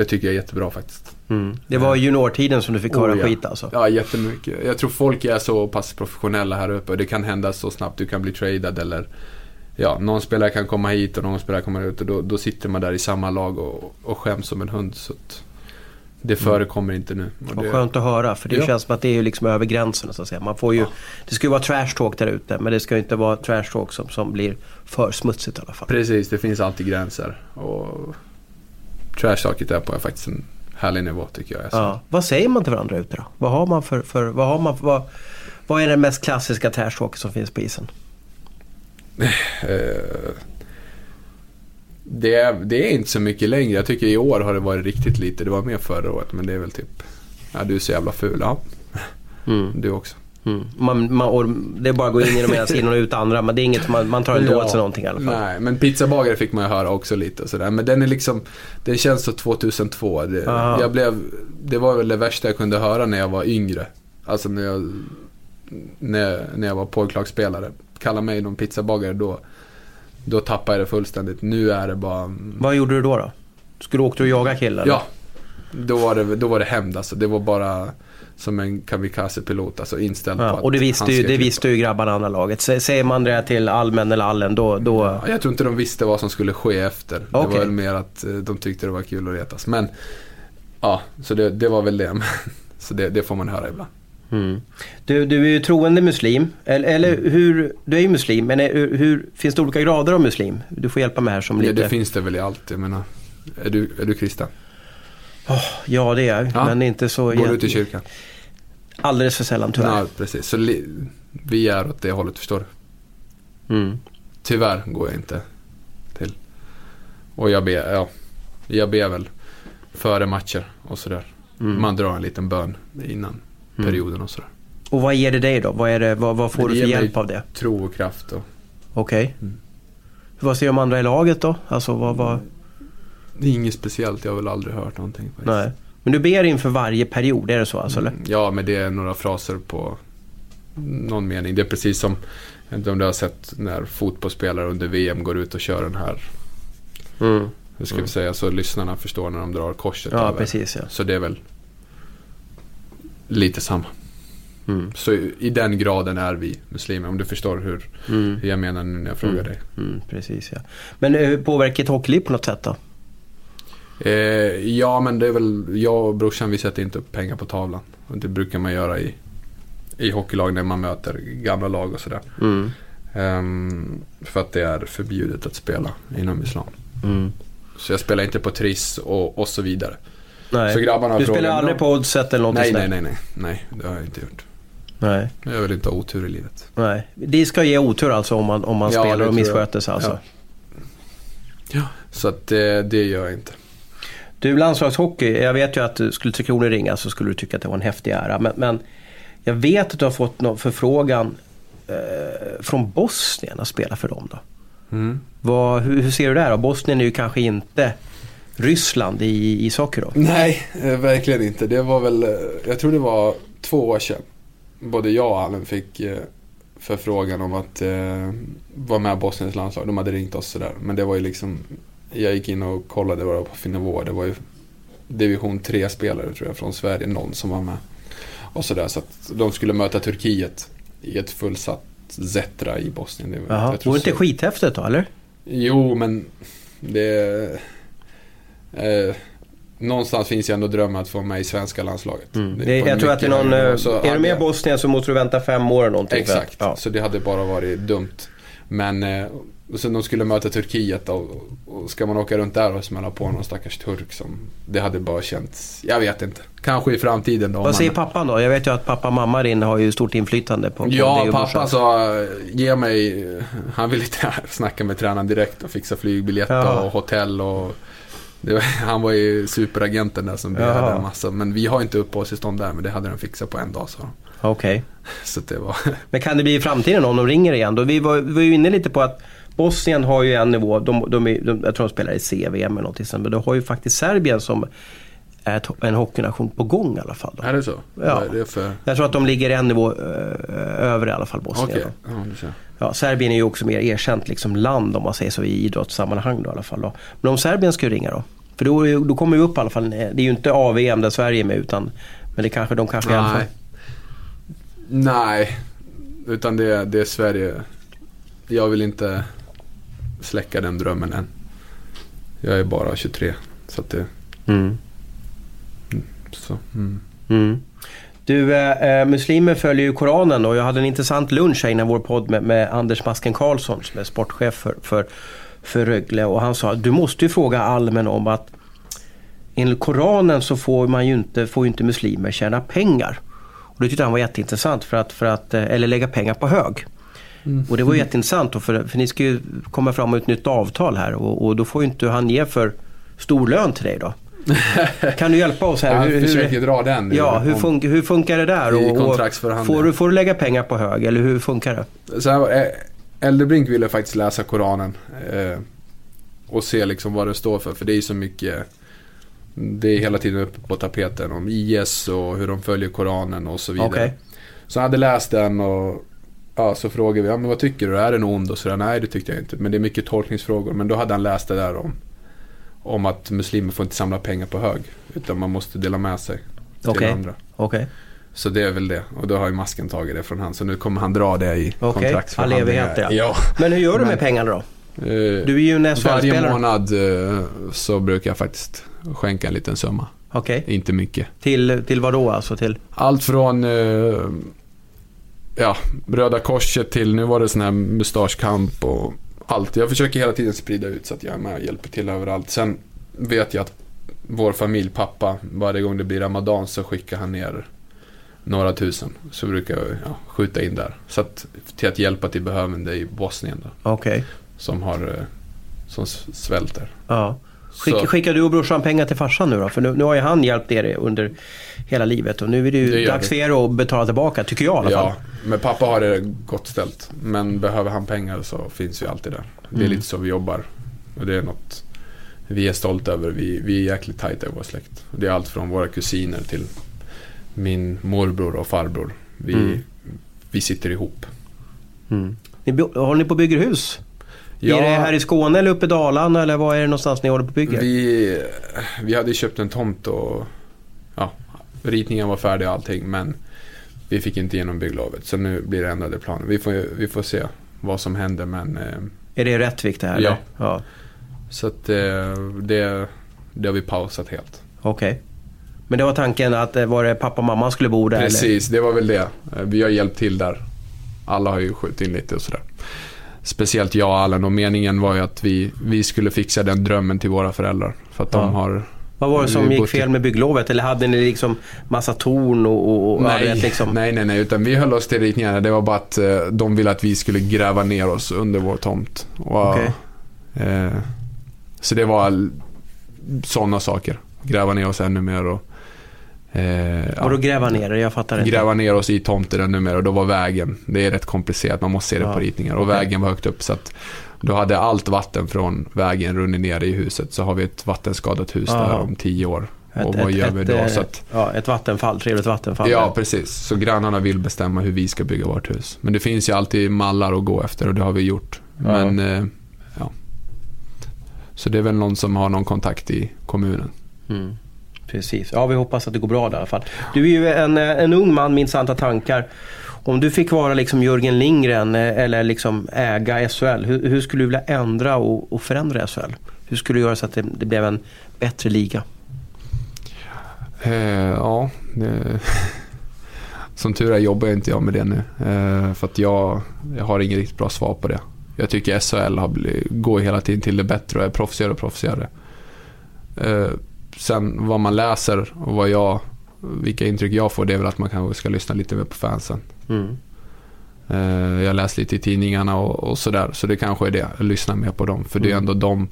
Speaker 2: Det tycker jag är jättebra faktiskt.
Speaker 1: Mm. Det var juniortiden som du fick höra
Speaker 2: Oh, ja.
Speaker 1: skit alltså?
Speaker 2: Ja, jättemycket. Jag tror folk är så pass professionella här uppe och det kan hända så snabbt. Du kan bli tradad eller ja, någon spelare kan komma hit och någon spelare kommer ut och då, då sitter man där i samma lag och, och skäms som en hund. Så att det förekommer inte nu. Och
Speaker 1: Vad
Speaker 2: det,
Speaker 1: skönt att höra för det
Speaker 2: Ja.
Speaker 1: känns som att det är ju liksom över gränsen så att säga. Man får ju, Det ska ju vara trash talk där ute men det ska ju inte vara trash talk som, som blir för smutsigt i alla fall.
Speaker 2: Precis, det finns alltid gränser. Och trash-talket är på faktiskt en härlig nivå tycker jag.
Speaker 1: Ja. Vad säger man till varandra ute då? Vad har man för, för vad har man för, vad, vad är den mest klassiska trash talk som finns på isen?
Speaker 2: Eh, det, är, det är inte så mycket längre. Jag tycker i år har det varit riktigt lite. Det var mer förra året men det är väl typ Ja du är så jävla ful. Ja,
Speaker 1: Mm.
Speaker 2: du också.
Speaker 1: Mm. Man, man, det är bara att gå in genom ena sidan och ut andra men det är inget man, man tar inte åt sig någonting i alla fall.
Speaker 2: Nej, men pizzabagare fick man ju höra också lite och sådär. Men den är liksom, den känns så 2002. Det,
Speaker 1: Aha.
Speaker 2: jag blev, det var väl det värsta jag kunde höra när jag var yngre. Alltså när jag, när, när jag var pojklagsspelare. Kalla mig någon pizzabagare då, då tappade jag det fullständigt. Nu är det bara...
Speaker 1: Vad gjorde du då? då? Skulle du åka och jaga killar?
Speaker 2: Ja, då var det, då var det hämnd alltså. Det var bara som en kamikaze-pilot, alltså inställd
Speaker 1: Ja,
Speaker 2: på att
Speaker 1: och det visste, ju, det visste ju grabbarna andra laget. Sä- Säger man det till Almen eller Allen då... då
Speaker 2: Ja, Jag tror inte de visste vad som skulle ske efter. Det
Speaker 1: Okej.
Speaker 2: var väl mer att eh, de tyckte det var kul att retas. Men ja, så det, det var väl det. Så det, det får man höra ibland.
Speaker 1: Mm. Du, du är ju troende muslim. Eller, eller
Speaker 2: Mm.
Speaker 1: hur... Du är ju muslim, men är, hur, finns det olika grader av muslim? Du får hjälpa mig här som
Speaker 2: Ja,
Speaker 1: lite...
Speaker 2: det finns det väl i allt. Jag menar, är du, är du kristen?
Speaker 1: Ja, det är jag.
Speaker 2: Ja.
Speaker 1: Men inte så...
Speaker 2: Går du till kyrkan?
Speaker 1: Alldeles för sällan tyvärr.
Speaker 2: Ja, precis. Så vi är åt det hållet, förstår du?
Speaker 1: Mm.
Speaker 2: Tyvärr går jag inte till. Och jag ber, ja, jag ber väl före matcher och sådär.
Speaker 1: Mm.
Speaker 2: Man drar en liten bön innan perioden och sådär.
Speaker 1: Och vad ger det dig då? Vad, är det, vad, vad får
Speaker 2: Det
Speaker 1: du för hjälp av det?
Speaker 2: Tro och kraft och
Speaker 1: Okej.
Speaker 2: Mm.
Speaker 1: Vad säger de andra i laget då? Alltså vad... vad...
Speaker 2: Det är inget speciellt, jag har väl aldrig hört någonting faktiskt.
Speaker 1: Nej. Men du ber inför varje period, är det så alltså? Eller?
Speaker 2: Mm, Ja, men det är några fraser på någon mening. Det är precis som, om du har sett när fotbollsspelare under VM går ut och kör den här,
Speaker 1: Mm.
Speaker 2: hur ska vi säga, så lyssnarna förstår när de drar korset
Speaker 1: Ja,
Speaker 2: över.
Speaker 1: precis ja.
Speaker 2: Så det är väl lite samma.
Speaker 1: Mm.
Speaker 2: Så i, i den graden är vi muslimer, om du förstår hur,
Speaker 1: Mm.
Speaker 2: hur jag menar nu när jag frågar dig.
Speaker 1: Mm, precis ja. Men eh, påverkar ett hockeyliv på något sätt då?
Speaker 2: Eh, ja, men det är väl, jag och brorsan vi sätter inte upp pengar på tavlan. Och det brukar man göra i, i hockeylag när man möter gamla lag och sådär.
Speaker 1: Mm.
Speaker 2: Ehm, för att det är förbjudet att spela inom islam.
Speaker 1: Mm.
Speaker 2: Så jag spelar inte på Triss och, och så vidare.
Speaker 1: Nej.
Speaker 2: Så grabbarna
Speaker 1: du spelar aldrig på oddset eller något
Speaker 2: Nej, nej, nej, nej. Nej, det har jag inte gjort.
Speaker 1: nej.
Speaker 2: Jag vill inte ha otur i livet.
Speaker 1: Nej. Det ska ge otur alltså om man, om man
Speaker 2: Ja,
Speaker 1: spelar och missköter sig alltså.
Speaker 2: Ja. Så att det, det gör jag inte.
Speaker 1: Du, landslagshockey. Jag vet ju att du skulle Tre Kronor ringa så skulle du tycka att det var en häftig ära. Men, men jag vet att du har fått någon förfrågan eh, från Bosnien att spela för dem då.
Speaker 2: Mm.
Speaker 1: Vad, hur, hur ser du det här då? Bosnien är ju kanske inte Ryssland i ishockey då?
Speaker 2: Nej, eh, verkligen inte. Det var väl, eh, jag tror det var två år sedan. Både jag och Allen fick eh, förfrågan om att eh, vara med i Bosniens landslag. De hade ringt oss sådär. Men det var ju liksom, jag gick in och kollade vad det var på för nivå. Det var ju division 3-spelare tror jag från Sverige, någon som var med. Och sådär, så att de skulle möta Turkiet i ett fullsatt Zetra i Bosnien. Det, var-
Speaker 1: Jaha. Vore inte
Speaker 2: så-
Speaker 1: skithäftigt då eller?
Speaker 2: Jo, men det... Eh, någonstans finns ju ändå drömmen att få med i svenska landslaget.
Speaker 1: Mm.
Speaker 2: Det
Speaker 1: Det, jag tror att det är någon... eh, Är du med i Bosnien så måste du vänta fem år eller någonting.
Speaker 2: Exakt,
Speaker 1: Ja.
Speaker 2: så det hade bara varit dumt. Men eh, och sen de skulle möta Turkiet då, och, ska man åka runt där och smälla på någon stackars turk som... Det hade bara känts... Jag vet inte. Kanske i framtiden då.
Speaker 1: Vad säger
Speaker 2: men-
Speaker 1: pappan då? Jag vet ju att pappa och mamma inne har ju stort inflytande på, på
Speaker 2: Ja, pappa sa ge mig, han ville snacka med tränaren direkt och fixa flygbiljett
Speaker 1: Jaha.
Speaker 2: och hotell och var, han var ju superagenten där som begärde
Speaker 1: Jaha.
Speaker 2: en massa. Men vi har inte uppehållstillstånd där men det hade de fixat på en dag sa de.
Speaker 1: Okej.
Speaker 2: Så det var,
Speaker 1: Men kan det bli i framtiden om de ringer igen? Då vi, var, vi var ju inne lite på att Bosnien har ju en nivå, de, de, är- de, jag tror de spelar i CVM eller någonting sånt, men du har ju faktiskt Serbien som är en hockeynation på gång i alla fall. Då.
Speaker 2: är det så?
Speaker 1: Ja.
Speaker 2: Det för,
Speaker 1: Jag tror att de ligger en nivå ö, över i alla fall Bosnien. då.
Speaker 2: Ja.
Speaker 1: Ja, Serbien är ju också mer erkänt liksom land om man säger så i idrottssammanhang då i alla fall. Då. Men om Serbien ska ringa då? För då, då kommer ju upp i alla fall, det är ju inte AVM där Sverige är med utan men det kanske, de kanske i alla fall...
Speaker 2: Nej. Nej, utan det, det är Sverige. Jag vill inte släcka den drömmen än. Jag är bara 23. Så att det...
Speaker 1: Mm.
Speaker 2: Så, mm.
Speaker 1: Mm. Du, eh, muslimer följer ju Koranen och jag hade en intressant lunch här innan vår podd med, med Anders Masken Karlsson som är sportchef för, för, för Rögle och han sa du måste ju fråga allmän om att enligt Koranen så får man ju inte, får ju inte muslimer tjäna pengar. Och det tyckte han var jätteintressant för att, för att eh, eller lägga pengar på hög. Och det var jätteintressant då, för, för ni ska ju komma fram med ett nytt avtal här och, och då får ju inte han ge för stor lön till dig då. Kan du hjälpa oss här?
Speaker 2: Jag försöker dra den.
Speaker 1: Ja, hur, fun hur funkar det där? Och- och får, du, får du lägga pengar på hög eller hur funkar det?
Speaker 2: Så här, eh, Eldebrink ville faktiskt läsa Koranen. Eh, och se liksom vad det står för. För det är ju så mycket. Det är hela tiden uppe på tapeten om IS och hur de följer Koranen och så vidare.
Speaker 1: Okej.
Speaker 2: Så jag hade läst den och ja, så frågade vi, ja, men vad tycker du? Är den ond? Och sådär, nej det tyckte jag inte. Men det är mycket tolkningsfrågor. Men då hade han läst det där om, om att muslimer får inte samla pengar på hög. Utan man måste dela med sig till
Speaker 1: Okej.
Speaker 2: andra.
Speaker 1: Okej,
Speaker 2: Så det är väl det. Och då har ju masken tagit det från han. Så nu kommer han dra det i
Speaker 1: Okej,
Speaker 2: kontraktsförhandlingar.
Speaker 1: all evighet, ja.
Speaker 2: ja.
Speaker 1: men hur gör du med pengarna då?
Speaker 2: Eh,
Speaker 1: Du är ju en
Speaker 2: Varje månad eh, så brukar jag faktiskt skänka en liten summa.
Speaker 1: Okej,
Speaker 2: Inte mycket.
Speaker 1: till, till vad då alltså? Till?
Speaker 2: Allt från eh, ja, Röda Korset till nu var det sån här mustaschkamp och allt. Jag försöker hela tiden sprida ut så att jag är med och hjälper till överallt. Sen vet jag att vår familj, pappa, varje gång det blir Ramadan så skickar han ner några tusen. Så brukar jag ja, skjuta in där. Så att, till att hjälpa till behövande i Bosnien då,
Speaker 1: Okej,
Speaker 2: som har eh, som svälter.
Speaker 1: ja. Skick, skickar du och brorsan pengar till farsan nu då? För nu, nu har ju han hjälpt er under hela livet och nu är det ju
Speaker 2: Det
Speaker 1: dags för er att betala tillbaka, tycker jag i alla fall.
Speaker 2: Ja, men pappa har det gott ställt. Men behöver han pengar så finns vi alltid där. Det är
Speaker 1: Mm.
Speaker 2: lite så vi jobbar. Och det är något vi är stolta över. Vi, vi är jäkligt tajta i vår släkt. Det är allt från våra kusiner till min morbror och farbror. Vi,
Speaker 1: Mm.
Speaker 2: vi sitter ihop.
Speaker 1: Mm. Ni, håller ni på och bygger hus?
Speaker 2: Ja,
Speaker 1: Är det här i Skåne eller uppe i Dalarna eller var är det någonstans ni håller på och bygger?
Speaker 2: vi, vi hade köpt en tomt och ja, ritningen var färdig och allting. Men vi fick inte igenom bygglovet. Så nu blir det ändrade planer. Vi får, vi får se vad som händer. Men eh,
Speaker 1: Är det Rättvik det här?
Speaker 2: Ja.
Speaker 1: eller? ja.
Speaker 2: Så att eh, det, det har vi pausat helt.
Speaker 1: Okej. Men det var tanken att eh, var det pappa och mamma skulle bo där? Eller?
Speaker 2: Precis, det var väl det. Vi har hjälpt till där. Alla har ju skjutit in lite och sådär. Speciellt jag och Allen och meningen var ju att vi, vi skulle fixa den drömmen till våra föräldrar. För att
Speaker 1: Ja.
Speaker 2: de har...
Speaker 1: Vad var det som gick fel med bygglovet? Eller hade ni liksom massa torn och... och,
Speaker 2: Nej,
Speaker 1: vet, liksom...
Speaker 2: nej, nej, nej, utan vi höll oss till ritningarna. Det var bara att eh, de ville att vi skulle gräva ner oss under vår tomt. Och,
Speaker 1: Okej.
Speaker 2: eh, så det var sådana saker. Gräva ner oss ännu mer och... Eh.
Speaker 1: Och då gräva ner det? Jag fattar inte.
Speaker 2: gräva ner oss i tomten ännu mer och då var vägen, det är rätt komplicerat, man måste se det
Speaker 1: Ja.
Speaker 2: på ritningar och
Speaker 1: Okej.
Speaker 2: vägen var högt upp så att då hade allt vatten från vägen runnit ner i huset så har vi ett vattenskadat hus
Speaker 1: Aha.
Speaker 2: där om tio år.
Speaker 1: Ett,
Speaker 2: och vad
Speaker 1: ett,
Speaker 2: gör vi då? Så att,
Speaker 1: ja, ett vattenfall, trevligt vattenfall.
Speaker 2: ja, precis. Så grannarna vill bestämma hur vi ska bygga vårt hus. Men det finns ju alltid mallar att gå efter och det har vi gjort.
Speaker 1: Ja.
Speaker 2: Men, eh, ja. Så det är väl någon som har någon kontakt i kommunen.
Speaker 1: Mm. Precis. Ja, vi hoppas att det går bra där i alla fall. Du är ju en, eh, en ung man med intressanta tankar. Om du fick vara liksom Jörgen Lindgren eh, eller liksom äga SHL, hur, hur skulle du vilja ändra och, och förändra SHL? Hur skulle du göra så att det, det blev en bättre liga?
Speaker 2: Eh, ja, det... som tur är jobbar jag inte jag med det nu. Eh, för att jag, jag har inget riktigt bra svar på det. Jag tycker SHL har blivit, går hela tiden till det bättre och är proffsigare och proffsigare. Eh, sen vad man läser och vad jag, vilka intryck jag får det är väl att man kanske ska lyssna lite mer på fansen.
Speaker 1: Mm.
Speaker 2: Eh, jag läser lite i tidningarna och, och sådär. Så det kanske är det. Lyssna mer på dem. För det är
Speaker 1: Mm.
Speaker 2: ändå de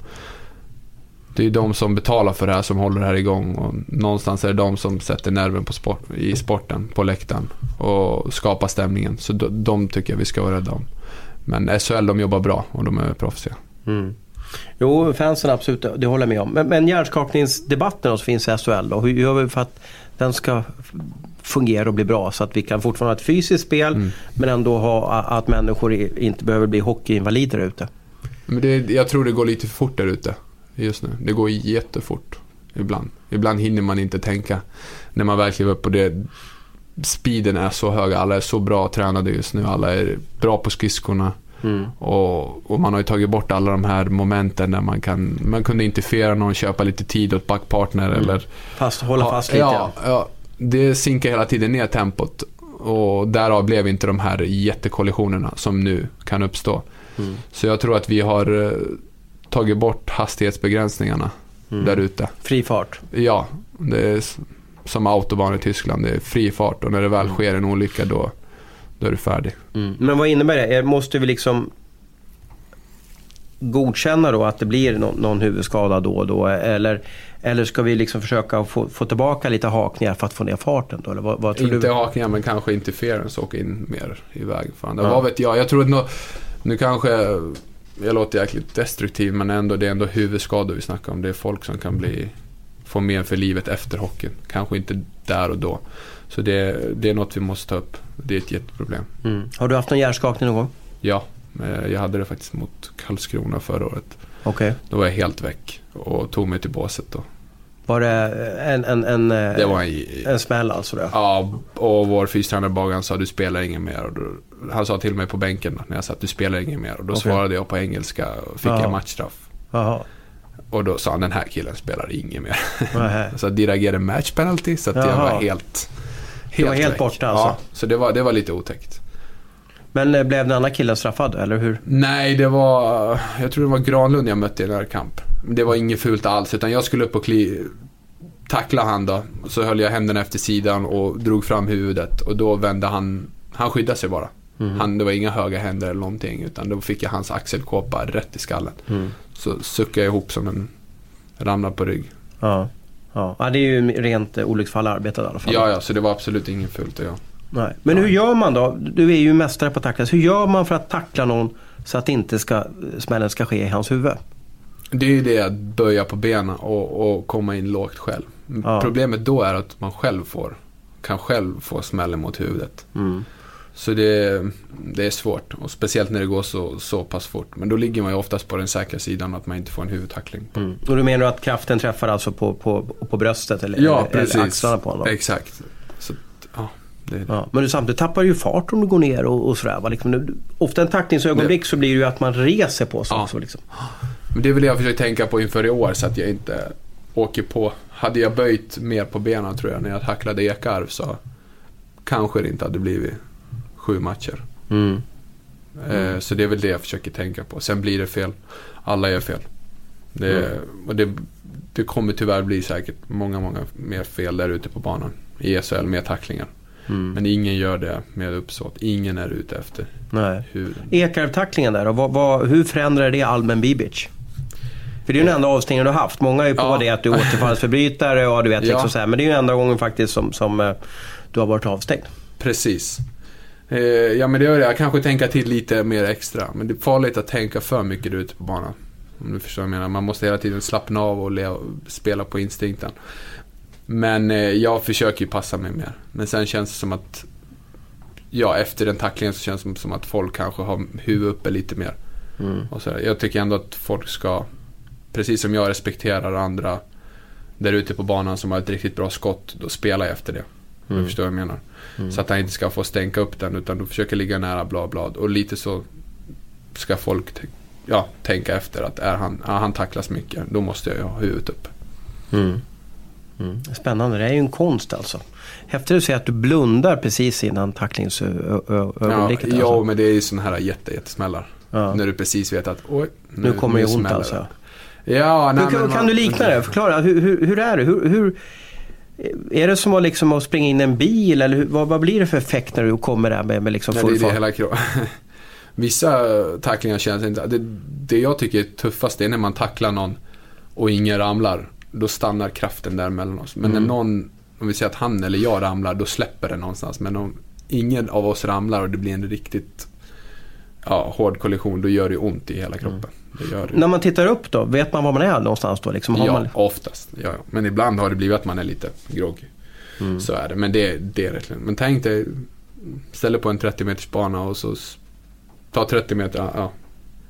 Speaker 2: det är de som betalar för det här som håller det här igång. Och någonstans är det de som sätter nerven på sport, i sporten, på läktaren. Och skapar stämningen. Så de, de tycker jag vi ska vara rädda om. Men SHL de jobbar bra och de är proffsiga.
Speaker 1: Mm. Jo, fansen absolut, det håller jag med om. Men, men hjärnskakningsdebatten som finns i SHL då, hur gör vi för att den ska fungera och bli bra så att vi kan fortfarande ha ett fysiskt spel
Speaker 2: Mm.
Speaker 1: men ändå ha att människor inte behöver bli hockeyinvalider ute.
Speaker 2: Men det, jag tror det går lite för fort där ute just nu. Det går jättefort. Ibland. Ibland hinner man inte tänka när man kliver upp och det speeden är så hög, alla är så bra tränade just nu, alla är bra på skridskorna.
Speaker 1: Mm.
Speaker 2: Och, och man har ju tagit bort alla de här momenten där man kan, man kunde interfera någon, köpa lite tid åt backpartner eller
Speaker 1: Fast, hålla
Speaker 2: Ja,
Speaker 1: fast lite.
Speaker 2: Ja, ja, det sinkar hela tiden ner tempot. Och därav blev inte de här jättekollisionerna som nu kan uppstå.
Speaker 1: Mm.
Speaker 2: Så jag tror att vi har eh, tagit bort hastighetsbegränsningarna
Speaker 1: Mm.
Speaker 2: där ute.
Speaker 1: Fri fart.
Speaker 2: Ja, det är som autobahn i Tyskland. Det är fri fart och när det väl
Speaker 1: Mm.
Speaker 2: sker en olycka då, då är du färdig.
Speaker 1: Men vad innebär det? Måste vi liksom godkänna då att det blir någon, någon huvudskada då och då? Eller, eller ska vi liksom försöka få, få tillbaka lite hakningar för att få ner farten då? Eller vad, vad tror
Speaker 2: Inte
Speaker 1: du?
Speaker 2: hakningar men kanske interference och in mer i väg. Fan, det
Speaker 1: Ja.
Speaker 2: Vad vet jag? Jag tror att nå, nu kanske jag låter jäkligt destruktiv men ändå, det är ändå huvudskador vi snackar om. Det är folk som kan bli, få men för livet efter hockeyn. Kanske inte där och då. Så det, det är något vi måste ta upp. Det är ett jätteproblem.
Speaker 1: Mm. Har du haft någon hjärnskakning någon gång?
Speaker 2: Ja, eh, jag hade det faktiskt mot Karlskrona förra året.
Speaker 1: Okej.
Speaker 2: Då var jag helt väck och tog mig till båset då.
Speaker 1: Var det en, en, en, eh,
Speaker 2: Det var en,
Speaker 1: en smäll alltså? Då?
Speaker 2: Ja, och vår fystränare Bagan sa du spelar ingen mer. Och då, han sa till mig på bänken när jag sa att du spelar ingen mer. Och då
Speaker 1: Okej.
Speaker 2: svarade jag på engelska och fick
Speaker 1: Jaha.
Speaker 2: en matchstraff.
Speaker 1: Jaha.
Speaker 2: Och då sa han den här killen spelar ingen mer. Så diragerade match penalty så att jag var helt
Speaker 1: Du var helt
Speaker 2: väck.
Speaker 1: borta alltså?
Speaker 2: Ja, så det var, det var lite otäckt.
Speaker 1: Men eh, blev den andra killen straffad eller hur?
Speaker 2: Nej, det var... Jag tror det var Granlund jag mötte i den här kamp. Det var inget fult alls, utan jag skulle upp och kli, tackla han då. Så höll jag händerna efter sidan och drog fram huvudet och då vände han... Han skyddade sig bara.
Speaker 1: Mhm.
Speaker 2: Han, det var inga höga händer eller någonting, utan då fick jag hans axelkåpa rätt i skallen.
Speaker 1: Mm.
Speaker 2: Så suckade jag ihop som en... Ramlade på rygg.
Speaker 1: Ja. Ja. ja, det är ju rent olycksfall i arbetet i alla fall.
Speaker 2: Ja, ja, så det var absolut inget fult att göra.
Speaker 1: Nej. Men hur gör man då? Du är ju mästare på att tackla. Så Hur gör man för att tackla någon så att inte ska, smällen ska ske i hans huvud?
Speaker 2: Det är ju det att böja på benen och, och komma in lågt själv.
Speaker 1: Ja.
Speaker 2: Problemet då är att man själv får, kan själv få smällen mot huvudet.
Speaker 1: Mm.
Speaker 2: Så det, det är svårt. Och speciellt när det går så, så pass fort. Men då ligger man ju oftast på den säkra sidan att man inte får en huvudtackling.
Speaker 1: Mm. Och du menar att kraften träffar alltså på, på, på bröstet eller,
Speaker 2: Ja,
Speaker 1: eller,
Speaker 2: precis.
Speaker 1: eller axlarna på honom?
Speaker 2: Exakt. Så, ja, det det.
Speaker 1: Ja, men du, samtidigt tappar du ju fart om du går ner och, och sådär. Liksom, du- ofta en tacklingsögonblick så blir det ju att man reser på sig
Speaker 2: Ja.
Speaker 1: också. Liksom.
Speaker 2: Men det är väl det jag försöker tänka på inför i år så att jag inte åker på. Hade jag böjt mer på benen tror jag när jag tacklade Ekarv så kanske det inte hade blivit sju matcher.
Speaker 1: Mm.
Speaker 2: Eh, Så det är väl det jag försöker tänka på. Sen blir det fel. Alla gör fel. Det, och det, det kommer tyvärr bli säkert många, många mer fel där ute på banan. I SHL med tacklingar.
Speaker 1: Mm.
Speaker 2: Men ingen gör det med uppsåt. Ingen är ute efter
Speaker 1: Nej.
Speaker 2: huden.
Speaker 1: Ekarv-tacklingen där, och vad, vad, hur förändrar det Almen Bibic? För det är ju den enda avstängningen du har haft. Många är ju på
Speaker 2: Ja.
Speaker 1: det att du är återfallsförbrytare och du vet
Speaker 2: Ja.
Speaker 1: liksom så här. Men det är ju enda gången faktiskt som, som eh, du har varit avstängd.
Speaker 2: Precis. Eh, ja men det gör det. Jag kanske tänka till lite mer extra. Men det är farligt att tänka för mycket ute på banan. Om du förstår vad jag menar. Man måste hela tiden slappna av och leva, spela på instinkten. Men eh, jag försöker ju passa mig mer. Men sen känns det som att Ja, efter den tacklingen så känns det som att folk kanske har huvudet uppe lite mer.
Speaker 1: Mm.
Speaker 2: Och så, jag tycker ändå att folk ska, precis som jag respekterar andra där ute på banan som har ett riktigt bra skott, då spelar jag efter det. Om
Speaker 1: Mm.
Speaker 2: du förstår vad jag menar. Så att han inte ska få stänka upp den utan du försöker ligga nära bla bla. Och lite så ska folk ja, tänka efter att är han, ja, han tacklas mycket, då måste jag ju ha huvudet upp.
Speaker 1: Mm. Mm. Spännande, det är ju en konst alltså. Häftigt att se att du blundar precis innan tacklingsögonblicket.
Speaker 2: ja,
Speaker 1: alltså.
Speaker 2: men det är ju sådana här jätte, jättesmällar.
Speaker 1: Ja.
Speaker 2: När du precis vet att oj,
Speaker 1: Nu kommer det ont alltså.
Speaker 2: Ja, nej,
Speaker 1: Hur, kan
Speaker 2: man-
Speaker 1: du likna det? Förklara, hur, hur, hur är det? Hur, hur, är det som att, liksom att springa in en bil eller vad, vad blir det för effekt när du kommer där med, med liksom
Speaker 2: Ja, det
Speaker 1: full
Speaker 2: är det
Speaker 1: fart?
Speaker 2: hela kro- Vissa tacklingar känns inte... Det, det jag tycker är tuffast är när man tacklar någon och ingen ramlar. Då stannar kraften där mellan oss. Men
Speaker 1: Mm.
Speaker 2: när någon, om vi säger att han eller jag ramlar, då släpper det någonstans. Men om ingen av oss ramlar och det blir en riktigt ja, hård kollision, då gör det ont i hela kroppen. Det gör det.
Speaker 1: När man tittar upp då, vet man var man är någonstans då? Liksom,
Speaker 2: Ja,
Speaker 1: man...
Speaker 2: oftast. Ja, ja. Men ibland har det blivit att man är lite groggy.
Speaker 1: Mm.
Speaker 2: Så är det. Men det, det är rätt lugnt. Men tänk dig, ställ dig på en 30 meters bana och så ta 30 meter ja,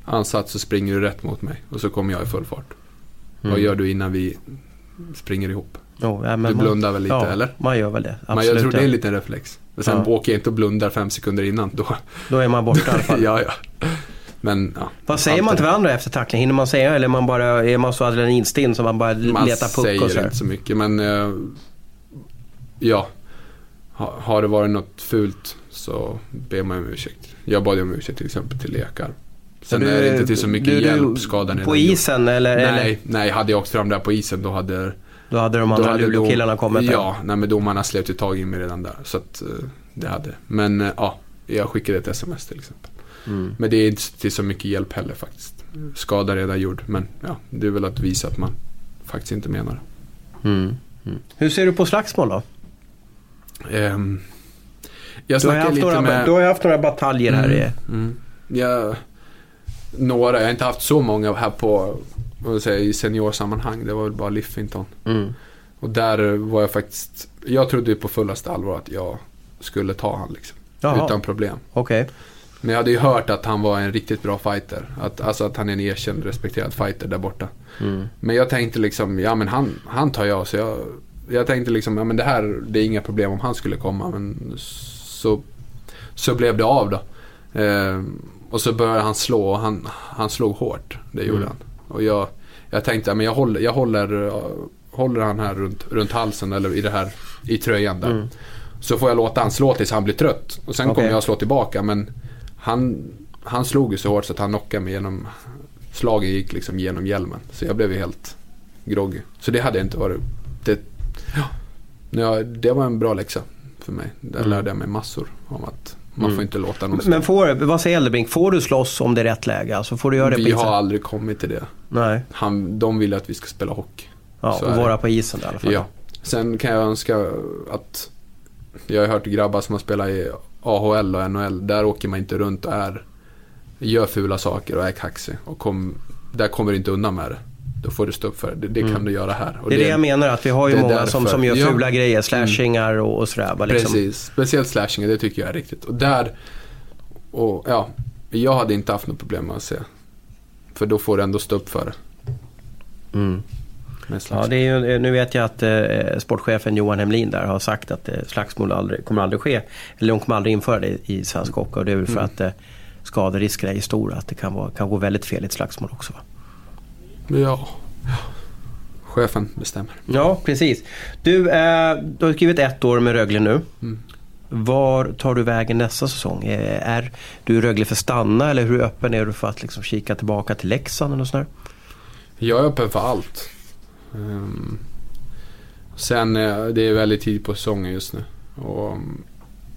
Speaker 2: ansats så springer du rätt mot mig. Och så kommer jag i full fart.
Speaker 1: Mm.
Speaker 2: Vad gör du innan vi springer ihop.
Speaker 1: Jo, ja,
Speaker 2: Du
Speaker 1: man-
Speaker 2: blundar väl lite,
Speaker 1: ja,
Speaker 2: eller?
Speaker 1: man gör väl det. Absolut.
Speaker 2: jag tror det är en liten reflex. Men sen
Speaker 1: Ja.
Speaker 2: åker jag inte och blundar fem sekunder innan. Då,
Speaker 1: Då är man borta i alla fall.
Speaker 2: ja, ja. Men, ja.
Speaker 1: Vad säger man till varandra efter tackling? Hinner man säga eller är man, bara, är man så adrenalinstinn som man bara
Speaker 2: Man
Speaker 1: letar puck och
Speaker 2: säger
Speaker 1: så här?
Speaker 2: inte så mycket, men eh, ja. Ha, har det varit något fult så ber man om ursäkt. Jag bad om ursäkt till exempel till lekar. Sen
Speaker 1: Du-
Speaker 2: är det inte till så mycket
Speaker 1: du-
Speaker 2: hjälp skadan
Speaker 1: På isen eller?
Speaker 2: Nej,
Speaker 1: eller?
Speaker 2: nej, hade jag åkt fram där på isen då hade,
Speaker 1: Då hade de andra Luleå-killarna kommit där.
Speaker 2: Ja, nej, men domarna slet ju tag i mig redan där. Så att eh, det hade. Men eh, ja, jag skickade ett sms till exempel.
Speaker 1: Mm.
Speaker 2: Men det är inte till så mycket hjälp heller faktiskt. Skada redan gjord. Men ja, det är väl att visa att man faktiskt inte menar det.
Speaker 1: Mm. Mm. Hur ser du på slagsmål då?
Speaker 2: Ehm, jag
Speaker 1: Du har, haft
Speaker 2: lite
Speaker 1: några,
Speaker 2: med...
Speaker 1: du har haft några bataljer här. i-
Speaker 2: Mm. Jag, några, jag har inte haft så många här på, vill säga, i seniorsammanhang. Det var väl bara Liffington.
Speaker 1: Mm.
Speaker 2: Och där var jag faktiskt, jag trodde ju på fullaste allvar att jag skulle ta han liksom.
Speaker 1: Jaha.
Speaker 2: Utan problem.
Speaker 1: Okej.
Speaker 2: Men jag hade ju hört att han var en riktigt bra fighter. Att, alltså att han är en erkänd, respekterad fighter där borta.
Speaker 1: Mm.
Speaker 2: Men jag tänkte liksom, ja men han, han tar jag. Så jag, jag tänkte liksom, ja men det här, det är inga problem om han skulle komma. Men så, så blev det av då. Eh, och så började han slå och han, han slog hårt. Det gjorde
Speaker 1: Mm.
Speaker 2: han. Och jag, jag tänkte, men jag håller, jag håller, håller han här runt, runt halsen eller i det här, i tröjan där.
Speaker 1: Mm.
Speaker 2: Så får jag låta han slå tills han blir trött. Och sen
Speaker 1: Okej.
Speaker 2: kommer jag slå tillbaka. Men han, han slog ju så hårt så att han knockade mig genom... Slagen gick liksom genom hjälmen. Så jag blev ju helt groggy. Så det hade inte varit... Det, ja, ja, det var en bra läxa för mig. Där
Speaker 1: Mm.
Speaker 2: lärde jag mig massor om att man
Speaker 1: Mm.
Speaker 2: får inte låta någon slå.
Speaker 1: Men får, vad säger Eldebrink, får du slåss om det är rätt läge? Alltså får du göra det på
Speaker 2: Vi
Speaker 1: isen?
Speaker 2: har aldrig kommit till det.
Speaker 1: Nej.
Speaker 2: Han, de vill att vi ska spela hockey.
Speaker 1: Ja,
Speaker 2: Så
Speaker 1: och vara på isen i alla fall.
Speaker 2: Ja. Sen kan jag önska att... Jag har hört grabbar som har spelat i AHL och NHL. Där åker man inte runt och är... Gör fula saker och är kaxig. Och kom, där kommer du inte undan med det. Då får du stå upp för det. Det, det kan
Speaker 1: Mm.
Speaker 2: du göra här. Och
Speaker 1: Det är det jag menar, att vi har ju
Speaker 2: det
Speaker 1: många som, som gör
Speaker 2: Ja. Mm.
Speaker 1: fula grejer, slashingar och, och sådär. Liksom.
Speaker 2: Precis. Speciellt slashingen, det tycker jag är riktigt. Och där... Och ja, jag hade inte haft något problem med att se. För då får du ändå stå upp för det.
Speaker 1: Mm. Ja, det är ju, nu vet jag att eh, sportchefen Johan Hemlin där har sagt att eh, slagsmål aldrig, kommer aldrig ske. Eller de kommer aldrig införa det i svensk hockey. Och det är väl för
Speaker 2: Mm.
Speaker 1: att eh, skaderiskerna är stora. Att det kan, vara, kan gå väldigt fel i ett slagsmål också. Va?
Speaker 2: Ja. Chefen bestämmer.
Speaker 1: Ja, precis. Du, eh, du har skrivit ett år med Rögle nu.
Speaker 2: Mm.
Speaker 1: Var tar du vägen nästa säsong? Eh, Är du i Rögle för att stanna eller hur öppen är du för att liksom kika tillbaka till Leksand eller något sånt där?
Speaker 2: Jag är öppen för allt. Ehm, sen, eh, det är väldigt tid på säsongen just nu. Och, mm,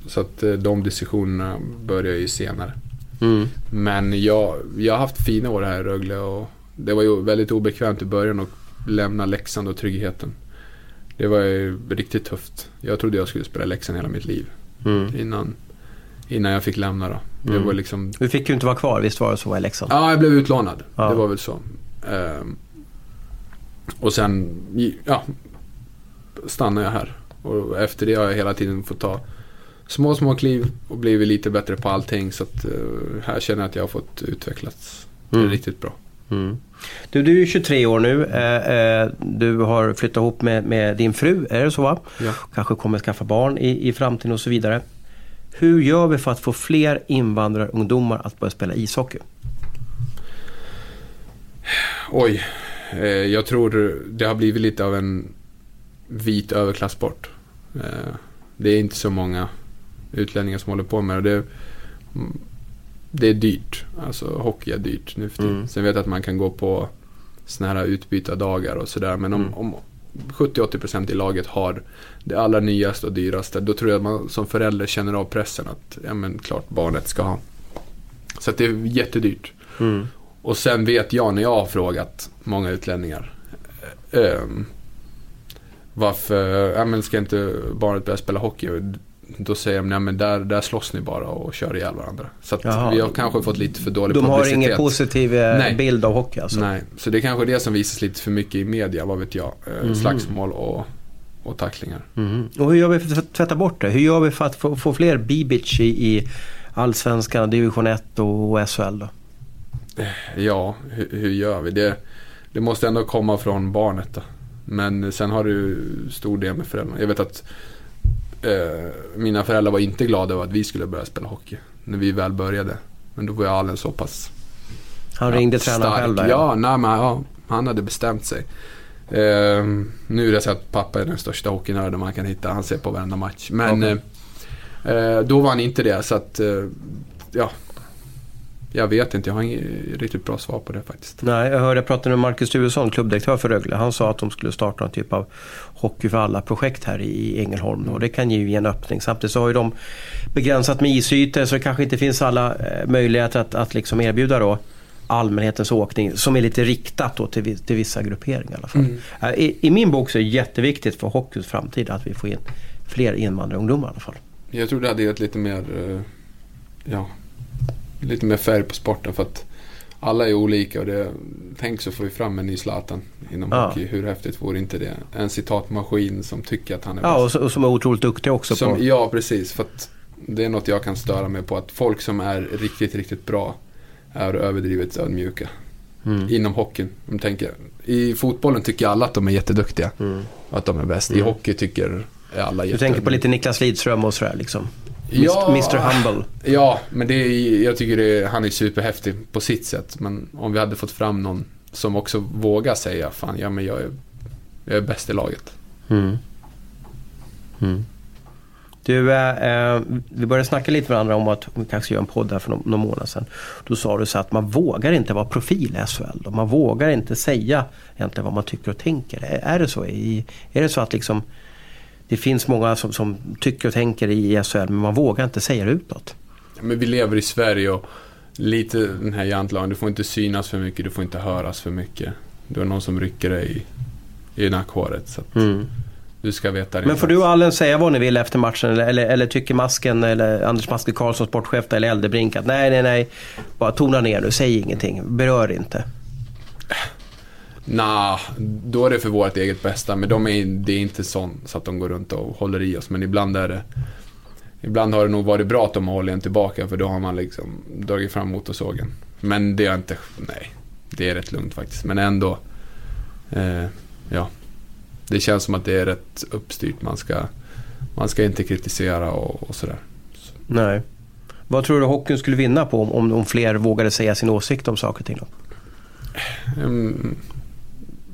Speaker 2: så att eh, de diskussionerna börjar ju senare.
Speaker 1: Mm.
Speaker 2: Men jag, jag har haft fina år här i Rögle och det var ju väldigt obekvämt i början att lämna Leksand och tryggheten. Det var ju riktigt tufft. Jag trodde jag skulle spela Leksand hela mitt liv
Speaker 1: Mm.
Speaker 2: innan, innan jag fick lämna då. Det
Speaker 1: Mm.
Speaker 2: var liksom
Speaker 1: Du fick ju inte vara kvar, visst var det så i Leksand?
Speaker 2: Ja, jag blev utlånad.
Speaker 1: Ja.
Speaker 2: Det var väl så. Ehm, och sen, ja, stannade jag här. Och efter det har jag hela tiden fått ta små, små kliv och blivit lite bättre på allting. Så att eh, här känner jag att jag har fått utvecklats
Speaker 1: Mm.
Speaker 2: riktigt bra.
Speaker 1: Mm. Du, du är 23 år nu. Eh, eh, du har flyttat ihop med, med din fru, är det så va?
Speaker 2: Ja.
Speaker 1: Kanske kommer skaffa barn i, i framtiden och så vidare. Hur gör vi för att få fler invandrarungdomar att börja spela ishockey?
Speaker 2: Oj, eh, jag tror det har blivit lite av en vit överklassport. Det är inte så många utlänningar som håller på med det. Det, är dyrt. Alltså hockey är dyrt nu för tiden.
Speaker 1: Mm.
Speaker 2: Sen vet jag att man kan gå på såna här utbytardagar och sådär. Men om,
Speaker 1: Mm.
Speaker 2: om 70-80% i laget har det allra nyaste och dyraste. Då tror jag att man som förälder känner av pressen att ja men klart barnet ska ha. Så att det är jättedyrt.
Speaker 1: Mm.
Speaker 2: Och sen vet jag när jag har frågat många utlänningar. Ehm, varför, ja men ska inte barnet börja spela hockey? Då säger de, nej men där, där slåss ni bara och kör ihjäl varandra. Så att
Speaker 1: Jaha.
Speaker 2: vi har kanske fått lite för dålig
Speaker 1: De har
Speaker 2: publicitet.
Speaker 1: ingen positiv eh,
Speaker 2: Nej.
Speaker 1: bild av hockey alltså?
Speaker 2: Nej, så det är kanske det som visas lite för mycket i media, vad vet jag. Eh,
Speaker 1: Mhm.
Speaker 2: Slagsmål och, och tacklingar.
Speaker 1: Mhm. Och hur gör vi för att tvätta bort det? Hur gör vi för att få, få fler Bibic i, i Allsvenskan, Division 1 och SHL då?
Speaker 2: Ja, hur, hur gör vi? Det, det måste ändå komma från barnet då. Men sen har du stor del med föräldrarna. Jag vet att eh, mina föräldrar var inte glada över att vi skulle börja spela hockey. När vi väl började. Men då var jag Allen så pass
Speaker 1: Han ringde tränaren
Speaker 2: stark.
Speaker 1: själv där.
Speaker 2: Ja, nej, men, ja, han hade bestämt sig. Eh, nu är det så att pappa är den största hockeynörden man kan hitta. Han ser på varenda match. Men
Speaker 1: Okej.
Speaker 2: eh, eh, då var han inte det. Så att, eh, ja. Jag vet inte, jag har inget riktigt bra svar på det faktiskt.
Speaker 1: Nej, jag hörde jag pratade med Marcus Sturesson, klubbdirektör för Rögle. Han sa att de skulle starta någon typ av Hockey för alla-projekt här i Ängelholm. Och det kan ju ge en öppning. Samtidigt så har ju de begränsat med isytor så det kanske inte finns alla eh, möjligheter att, att liksom erbjuda då allmänhetens åkning som är lite riktat då till, till vissa grupperingar i alla fall. Eh, I, I min bok så är det jätteviktigt för hockeyns framtid att vi får in fler invandrarungdomar i alla fall.
Speaker 2: Jag tror det hade gett lite mer, eh, ja, lite mer färg på sporten för att alla är olika och det, tänk så får vi fram en ny Zlatan inom
Speaker 1: Ja.
Speaker 2: hockey. Hur häftigt vore inte det? En citatmaskin som tycker att han är
Speaker 1: Ja,
Speaker 2: bäst.
Speaker 1: och som är otroligt duktiga också
Speaker 2: Som,
Speaker 1: på...
Speaker 2: ja, precis. För det är något jag kan störa mig på. Att folk som är riktigt, riktigt bra är överdrivet ödmjuka.
Speaker 1: Mm.
Speaker 2: Inom hockeyn. De tänker, I fotbollen tycker alla att de är jätteduktiga. Och att de är bäst. I hockey tycker alla
Speaker 1: Mm. Du tänker på lite Niklas Lidström och sådär liksom?
Speaker 2: Ja.
Speaker 1: Mr Humble.
Speaker 2: Ja, men det är, jag tycker det är, han är superhäftig på sitt sätt. Men om vi hade fått fram någon som också vågar säga fan, ja men jag är, jag är bäst i laget.
Speaker 1: Mm. Mm. Du, eh, eh, vi började snacka lite med varandra om att vi kanske göra en podd här för någon, någon månad sedan. Då sa du så att man vågar inte vara profil i SHL. Man vågar inte säga egentligen vad man tycker och tänker. Är, är det så? I, är det så att liksom det finns många som, som tycker och tänker i SHL men man vågar inte säga det utåt?
Speaker 2: Men vi lever i Sverige och lite den här jantlagen. Du får inte synas för mycket, du får inte höras för mycket. Du har någon som rycker dig i, i nackhåret. Så att du ska veta din
Speaker 1: Men får
Speaker 2: plats.
Speaker 1: du och Allen säga vad ni vill efter matchen eller, eller, eller tycker Masken eller Anders Maske Karlsson, sportchef eller Eldebrink att nej, nej, nej. Bara tona ner nu, säg ingenting, berör inte.
Speaker 2: Nah, då är det för vårt eget bästa. Men de är, det är inte sån så att de går runt och håller i oss. Men ibland är det... Ibland har det nog varit bra att de har hållit en tillbaka för då har man liksom dragit fram motorsågen. Men det är inte... Nej, det är rätt lugnt faktiskt. Men ändå... Eh, ja. Det känns som att det är rätt uppstyrt. Man ska, man ska inte kritisera och, och sådär.
Speaker 1: Nej. Vad tror du hockeyn skulle vinna på om, om, fler vågade säga sin åsikt om saker och ting?
Speaker 2: Mm,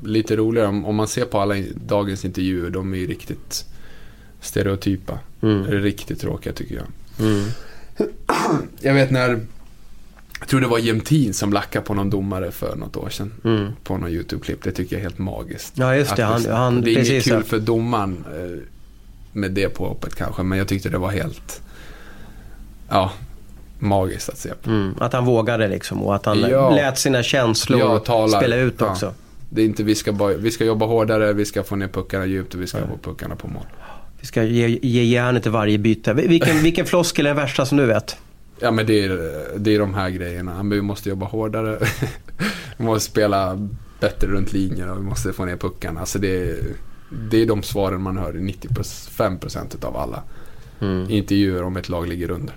Speaker 2: lite roligare om, man ser på alla dagens intervjuer. De är ju riktigt stereotypa.
Speaker 1: Mm.
Speaker 2: Det är riktigt tråkiga tycker jag.
Speaker 1: Mm.
Speaker 2: Jag vet när, jag tror det var Jämtin som lackade på någon domare för något år sedan.
Speaker 1: Mm.
Speaker 2: På någon YouTube-klipp. Det tycker jag är helt magiskt.
Speaker 1: Ja, just det. Han, han,
Speaker 2: det är
Speaker 1: precis,
Speaker 2: inget kul för domaren eh, med det påhoppet kanske. Men jag tyckte det var helt, ja, magiskt att se på.
Speaker 1: Mm. Att han vågade liksom och att han
Speaker 2: Ja.
Speaker 1: lät sina känslor
Speaker 2: Ja,
Speaker 1: spela ut
Speaker 2: Ja.
Speaker 1: också.
Speaker 2: Det är inte vi ska, bara, vi ska jobba hårdare, vi ska få ner puckarna djupt och vi ska få puckarna på mål.
Speaker 1: Vi ska ge, ge järnet till varje byte. Vilken, vilken floskel är den värsta som du vet?
Speaker 2: Ja men det är, det är de här grejerna. Men vi måste jobba hårdare. vi måste spela bättre runt linjen och vi måste få ner puckarna. Alltså det, är, det är de svaren man hör i 95% av alla intervjuer om ett lag ligger under.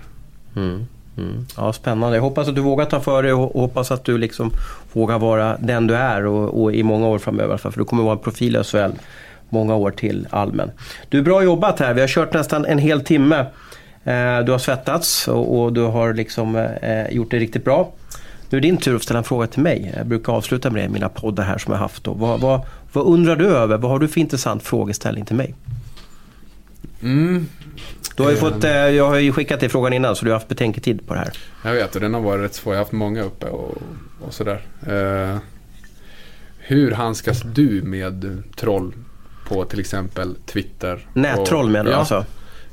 Speaker 1: Mm. Mm. Ja, spännande. Jag hoppas att du vågar ta för dig och hoppas att du liksom vågar vara den du är och, och i många år framöver. För du kommer vara en profil i SHL många år till allmän. Du, bra jobbat här. Vi har kört nästan en hel timme. Eh, Du har svettats och, och du har liksom eh, gjort det riktigt bra. Nu är det din tur att ställa en fråga till mig. Jag brukar avsluta med det i mina poddar här som jag haft. Vad, vad, vad undrar du över? Vad har du för intressant frågeställning till mig?
Speaker 2: Mm,
Speaker 1: du har ju
Speaker 2: Eh.
Speaker 1: fått, eh, jag har ju skickat dig frågan innan så du har haft betänketid på det här.
Speaker 2: jag vet och den har varit rätt svår. Jag har haft många uppe och, och sådär. Eh, hur handskas du med troll på till exempel Twitter?
Speaker 1: Nättroll menar du
Speaker 2: ja,
Speaker 1: alltså?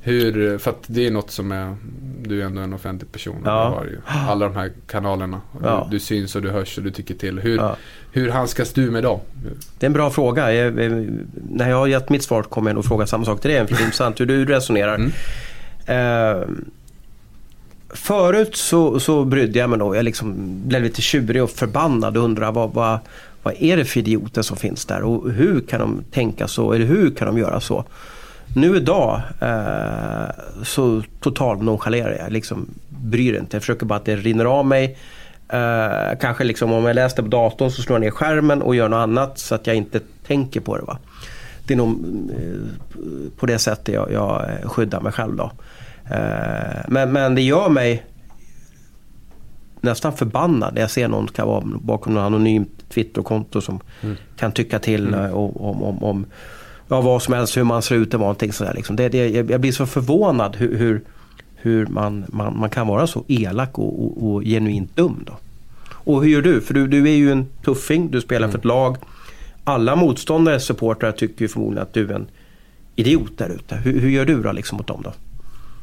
Speaker 2: Hur, för att det är något som är, du är ändå en offentlig person.
Speaker 1: Ja.
Speaker 2: Har ju alla de här kanalerna.
Speaker 1: Ja.
Speaker 2: Du, du syns och du hörs och du tycker till. Hur,
Speaker 1: Ja.
Speaker 2: hur handskas du med dem?
Speaker 1: Det är en bra fråga. Jag, när jag har gett mitt svar kommer jag nog fråga samma sak till dig. Det är intressant hur du resonerar.
Speaker 2: Mm.
Speaker 1: Eh, förut så, så brydde jag mig nog. Jag liksom blev lite tjurig och förbannad och undrade vad, vad, vad är det för idioter som finns där och hur kan de tänka så eller hur kan de göra så? Nu idag eh, så totalt nonchalerar jag. Liksom bryr inte. Jag försöker bara att det rinner av mig. Eh, kanske liksom om jag läste på datorn så slår jag ner skärmen och gör något annat så att jag inte tänker på det. Va? Det är nog eh, på det sättet jag, jag skyddar mig själv. Då. Eh, men, men det gör mig nästan förbannad när jag ser någon kan vara bakom något anonymt Twitterkonto som kan tycka till eh, och, om, om, om ja, vad som helst, hur man ser ut eller någonting sådär. Liksom. Det, det, jag blir så förvånad hur, hur, hur man, man, man kan vara så elak och, och, och genuint dum. Då. Och hur gör du? För du, du är ju en tuffing, du spelar för ett lag. Alla motståndares supportrar tycker ju förmodligen att du är en idiot där ute. Hur, hur gör du då liksom mot dem då?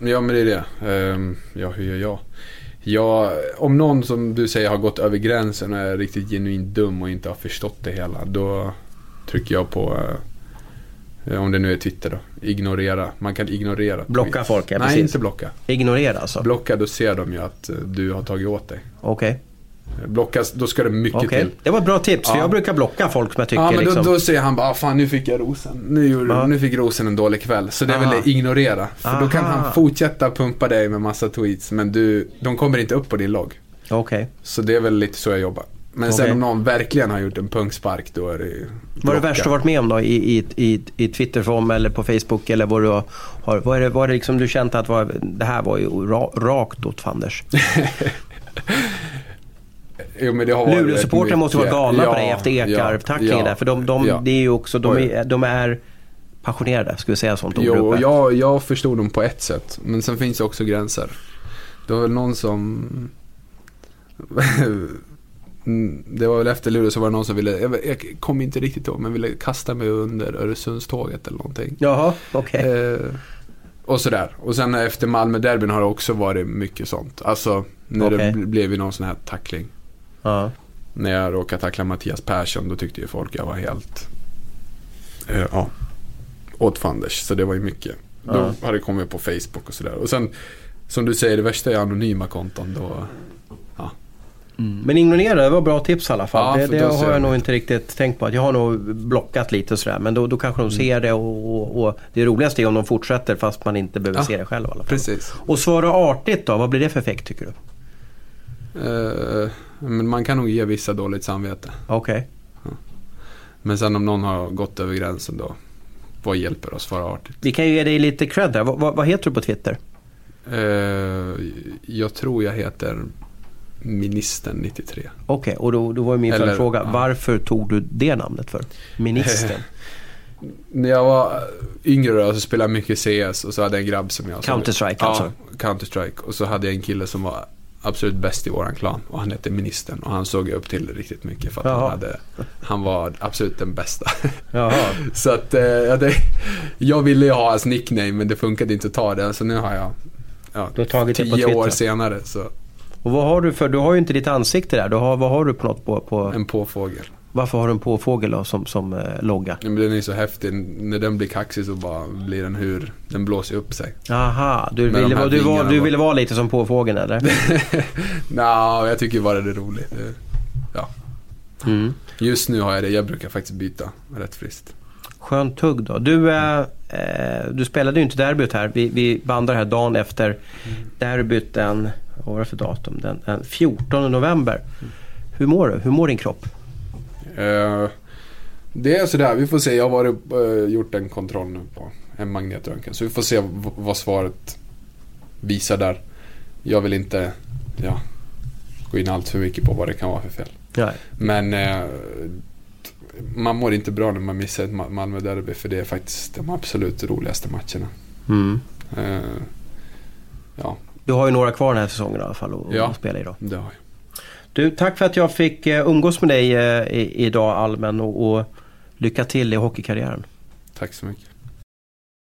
Speaker 2: Ja men det är det. Ehm, ja hur gör jag? Ja, om någon som du säger har gått över gränsen och är riktigt genuint dum och inte har förstått det hela. Då trycker jag på, eh, om det nu är Twitter då, ignorera. Man kan ignorera.
Speaker 1: Blocka folk, ja,
Speaker 2: Nej,
Speaker 1: precis.
Speaker 2: inte blocka.
Speaker 1: Ignorera alltså?
Speaker 2: Blocka, då ser de ju att eh, du har tagit åt dig.
Speaker 1: Okej.
Speaker 2: Blocka, då ska det mycket
Speaker 1: Okej.
Speaker 2: till.
Speaker 1: Det var ett bra tips. För
Speaker 2: Ja.
Speaker 1: jag brukar blocka folk som jag tycker
Speaker 2: Ja men då,
Speaker 1: liksom...
Speaker 2: då säger han bara, ah, fan nu fick jag rosen. Nu, gjorde,
Speaker 1: Ja.
Speaker 2: nu fick rosen en dålig kväll. Så det är väl
Speaker 1: Aha.
Speaker 2: det, ignorera. För då kan
Speaker 1: Aha.
Speaker 2: han fortsätta pumpa dig med massa tweets. Men du, de kommer inte upp på din logg.
Speaker 1: Okej.
Speaker 2: Så det är väl lite så jag jobbar. Men
Speaker 1: Okej.
Speaker 2: sen om någon verkligen har gjort en punkspark då är det
Speaker 1: Vad är det värsta du varit med om då i, i, i, i Twitterform eller på Facebook eller vad du har, vad är det, vad är det liksom du känt att var, det här var ju ra, rakt åt fanders?
Speaker 2: Jo, men det har varit
Speaker 1: Luleå-supportrar måste vara galna på
Speaker 2: Ja,
Speaker 1: dig efter Ekarp-tacklingen
Speaker 2: ja,
Speaker 1: där. För de, de,
Speaker 2: ja.
Speaker 1: det är ju också, de är, de är passionerade, skulle vi säga sånt
Speaker 2: Jo,
Speaker 1: ordbruk.
Speaker 2: jag, jag förstod dem på ett sätt. Men sen finns det också gränser. Det var väl någon som... Mm, det var väl efter Luleå så var det någon som ville, jag, jag kommer inte riktigt ihåg, men ville kasta mig under Öresundståget eller någonting.
Speaker 1: Jaha, okej.
Speaker 2: Eh, och sådär. Och sen efter Malmö-derbyn har det också varit mycket sånt. Alltså när
Speaker 1: Okej.
Speaker 2: det bl- blev ju någon sån här tackling.
Speaker 1: Ja.
Speaker 2: När jag råkade tackla Mattias Persson då tyckte ju folk jag var helt, eh, ja, åt fanders. Så det var ju mycket.
Speaker 1: Ja.
Speaker 2: Då har det kommit på Facebook och sådär. Och sen, som du säger, det värsta är anonyma konton. Då,
Speaker 1: Mm. Men ignorera, det var bra tips i alla fall.
Speaker 2: Ja,
Speaker 1: det det har jag nog inte riktigt tänkt på. Att jag har nog blockat lite och sådär. Men då, då kanske de ser det och, och, och det roligaste är om de fortsätter fast man inte behöver
Speaker 2: Ja,
Speaker 1: se det själv i alla fall.
Speaker 2: precis.
Speaker 1: Och svara artigt då, vad blir det för effekt tycker du?
Speaker 2: Eh, men man kan nog ge vissa dåligt samvete.
Speaker 1: Okej.
Speaker 2: Men sen om någon har gått över gränsen då, vad hjälper oss svara artigt?
Speaker 1: Vi kan ju ge dig lite cred där. Vad, vad, heter du på Twitter?
Speaker 2: Eh, jag tror jag heter Ministern 93.
Speaker 1: Okej, och då, då var min
Speaker 2: Eller,
Speaker 1: följdfråga.
Speaker 2: ja.
Speaker 1: Varför tog du det namnet för? Ministern?
Speaker 2: När jag var yngre då, så spelade jag mycket CS och så hade jag en grabb som jag...
Speaker 1: Counter-Strike
Speaker 2: ja,
Speaker 1: alltså?
Speaker 2: Counter-Strike. Och så hade jag en kille som var absolut bäst i våran klan och han hette Ministern och han såg jag upp till riktigt mycket för att
Speaker 1: Jaha.
Speaker 2: han, hade, han var absolut den bästa. Så att eh, ja, det, jag ville ju ha hans nickname men det funkade inte att ta det så nu har jag ja, tio år senare så
Speaker 1: Och vad har du för, du har ju inte ditt ansikte där. Du har, vad har du på något på, på
Speaker 2: en påfågel.
Speaker 1: varför har du en påfågel då som, som eh, logga?
Speaker 2: Ja, men den är så häftig, när den blir kaxig så bara blir den hur, den blåser upp sig.
Speaker 1: Aha, du ville, du, var, du ville vara lite som påfågeln eller?
Speaker 2: Nja, jag tycker bara det är roligt. Ja.
Speaker 1: Mm.
Speaker 2: Just nu har jag det, jag brukar faktiskt byta rätt friskt.
Speaker 1: Skönt tugg då. Du, eh, eh, du spelade ju inte derbyt här. Vi, vi bandar här dagen efter derbyt den, vad var det för datum? Den, den 14 november. Hur mår du? Hur mår din kropp?
Speaker 2: Eh, det är sådär, vi får se. Jag har varit, eh, gjort en kontroll nu på en magnetröntgen. Så vi får se vad svaret visar där. Jag vill inte ja, gå in allt för mycket på vad det kan vara för fel.
Speaker 1: Nej.
Speaker 2: Men eh, man mår inte bra när man missar ett Ma- Malmö-derby för det är faktiskt de absolut roligaste matcherna.
Speaker 1: Mm.
Speaker 2: Eh, ja,
Speaker 1: Du har ju några kvar den här säsongen i alla fall att
Speaker 2: Ja.
Speaker 1: spela i då.
Speaker 2: det har jag.
Speaker 1: Du, tack för att jag fick eh, umgås med dig eh, idag Almen och, och lycka till i hockeykarriären.
Speaker 2: Tack så mycket.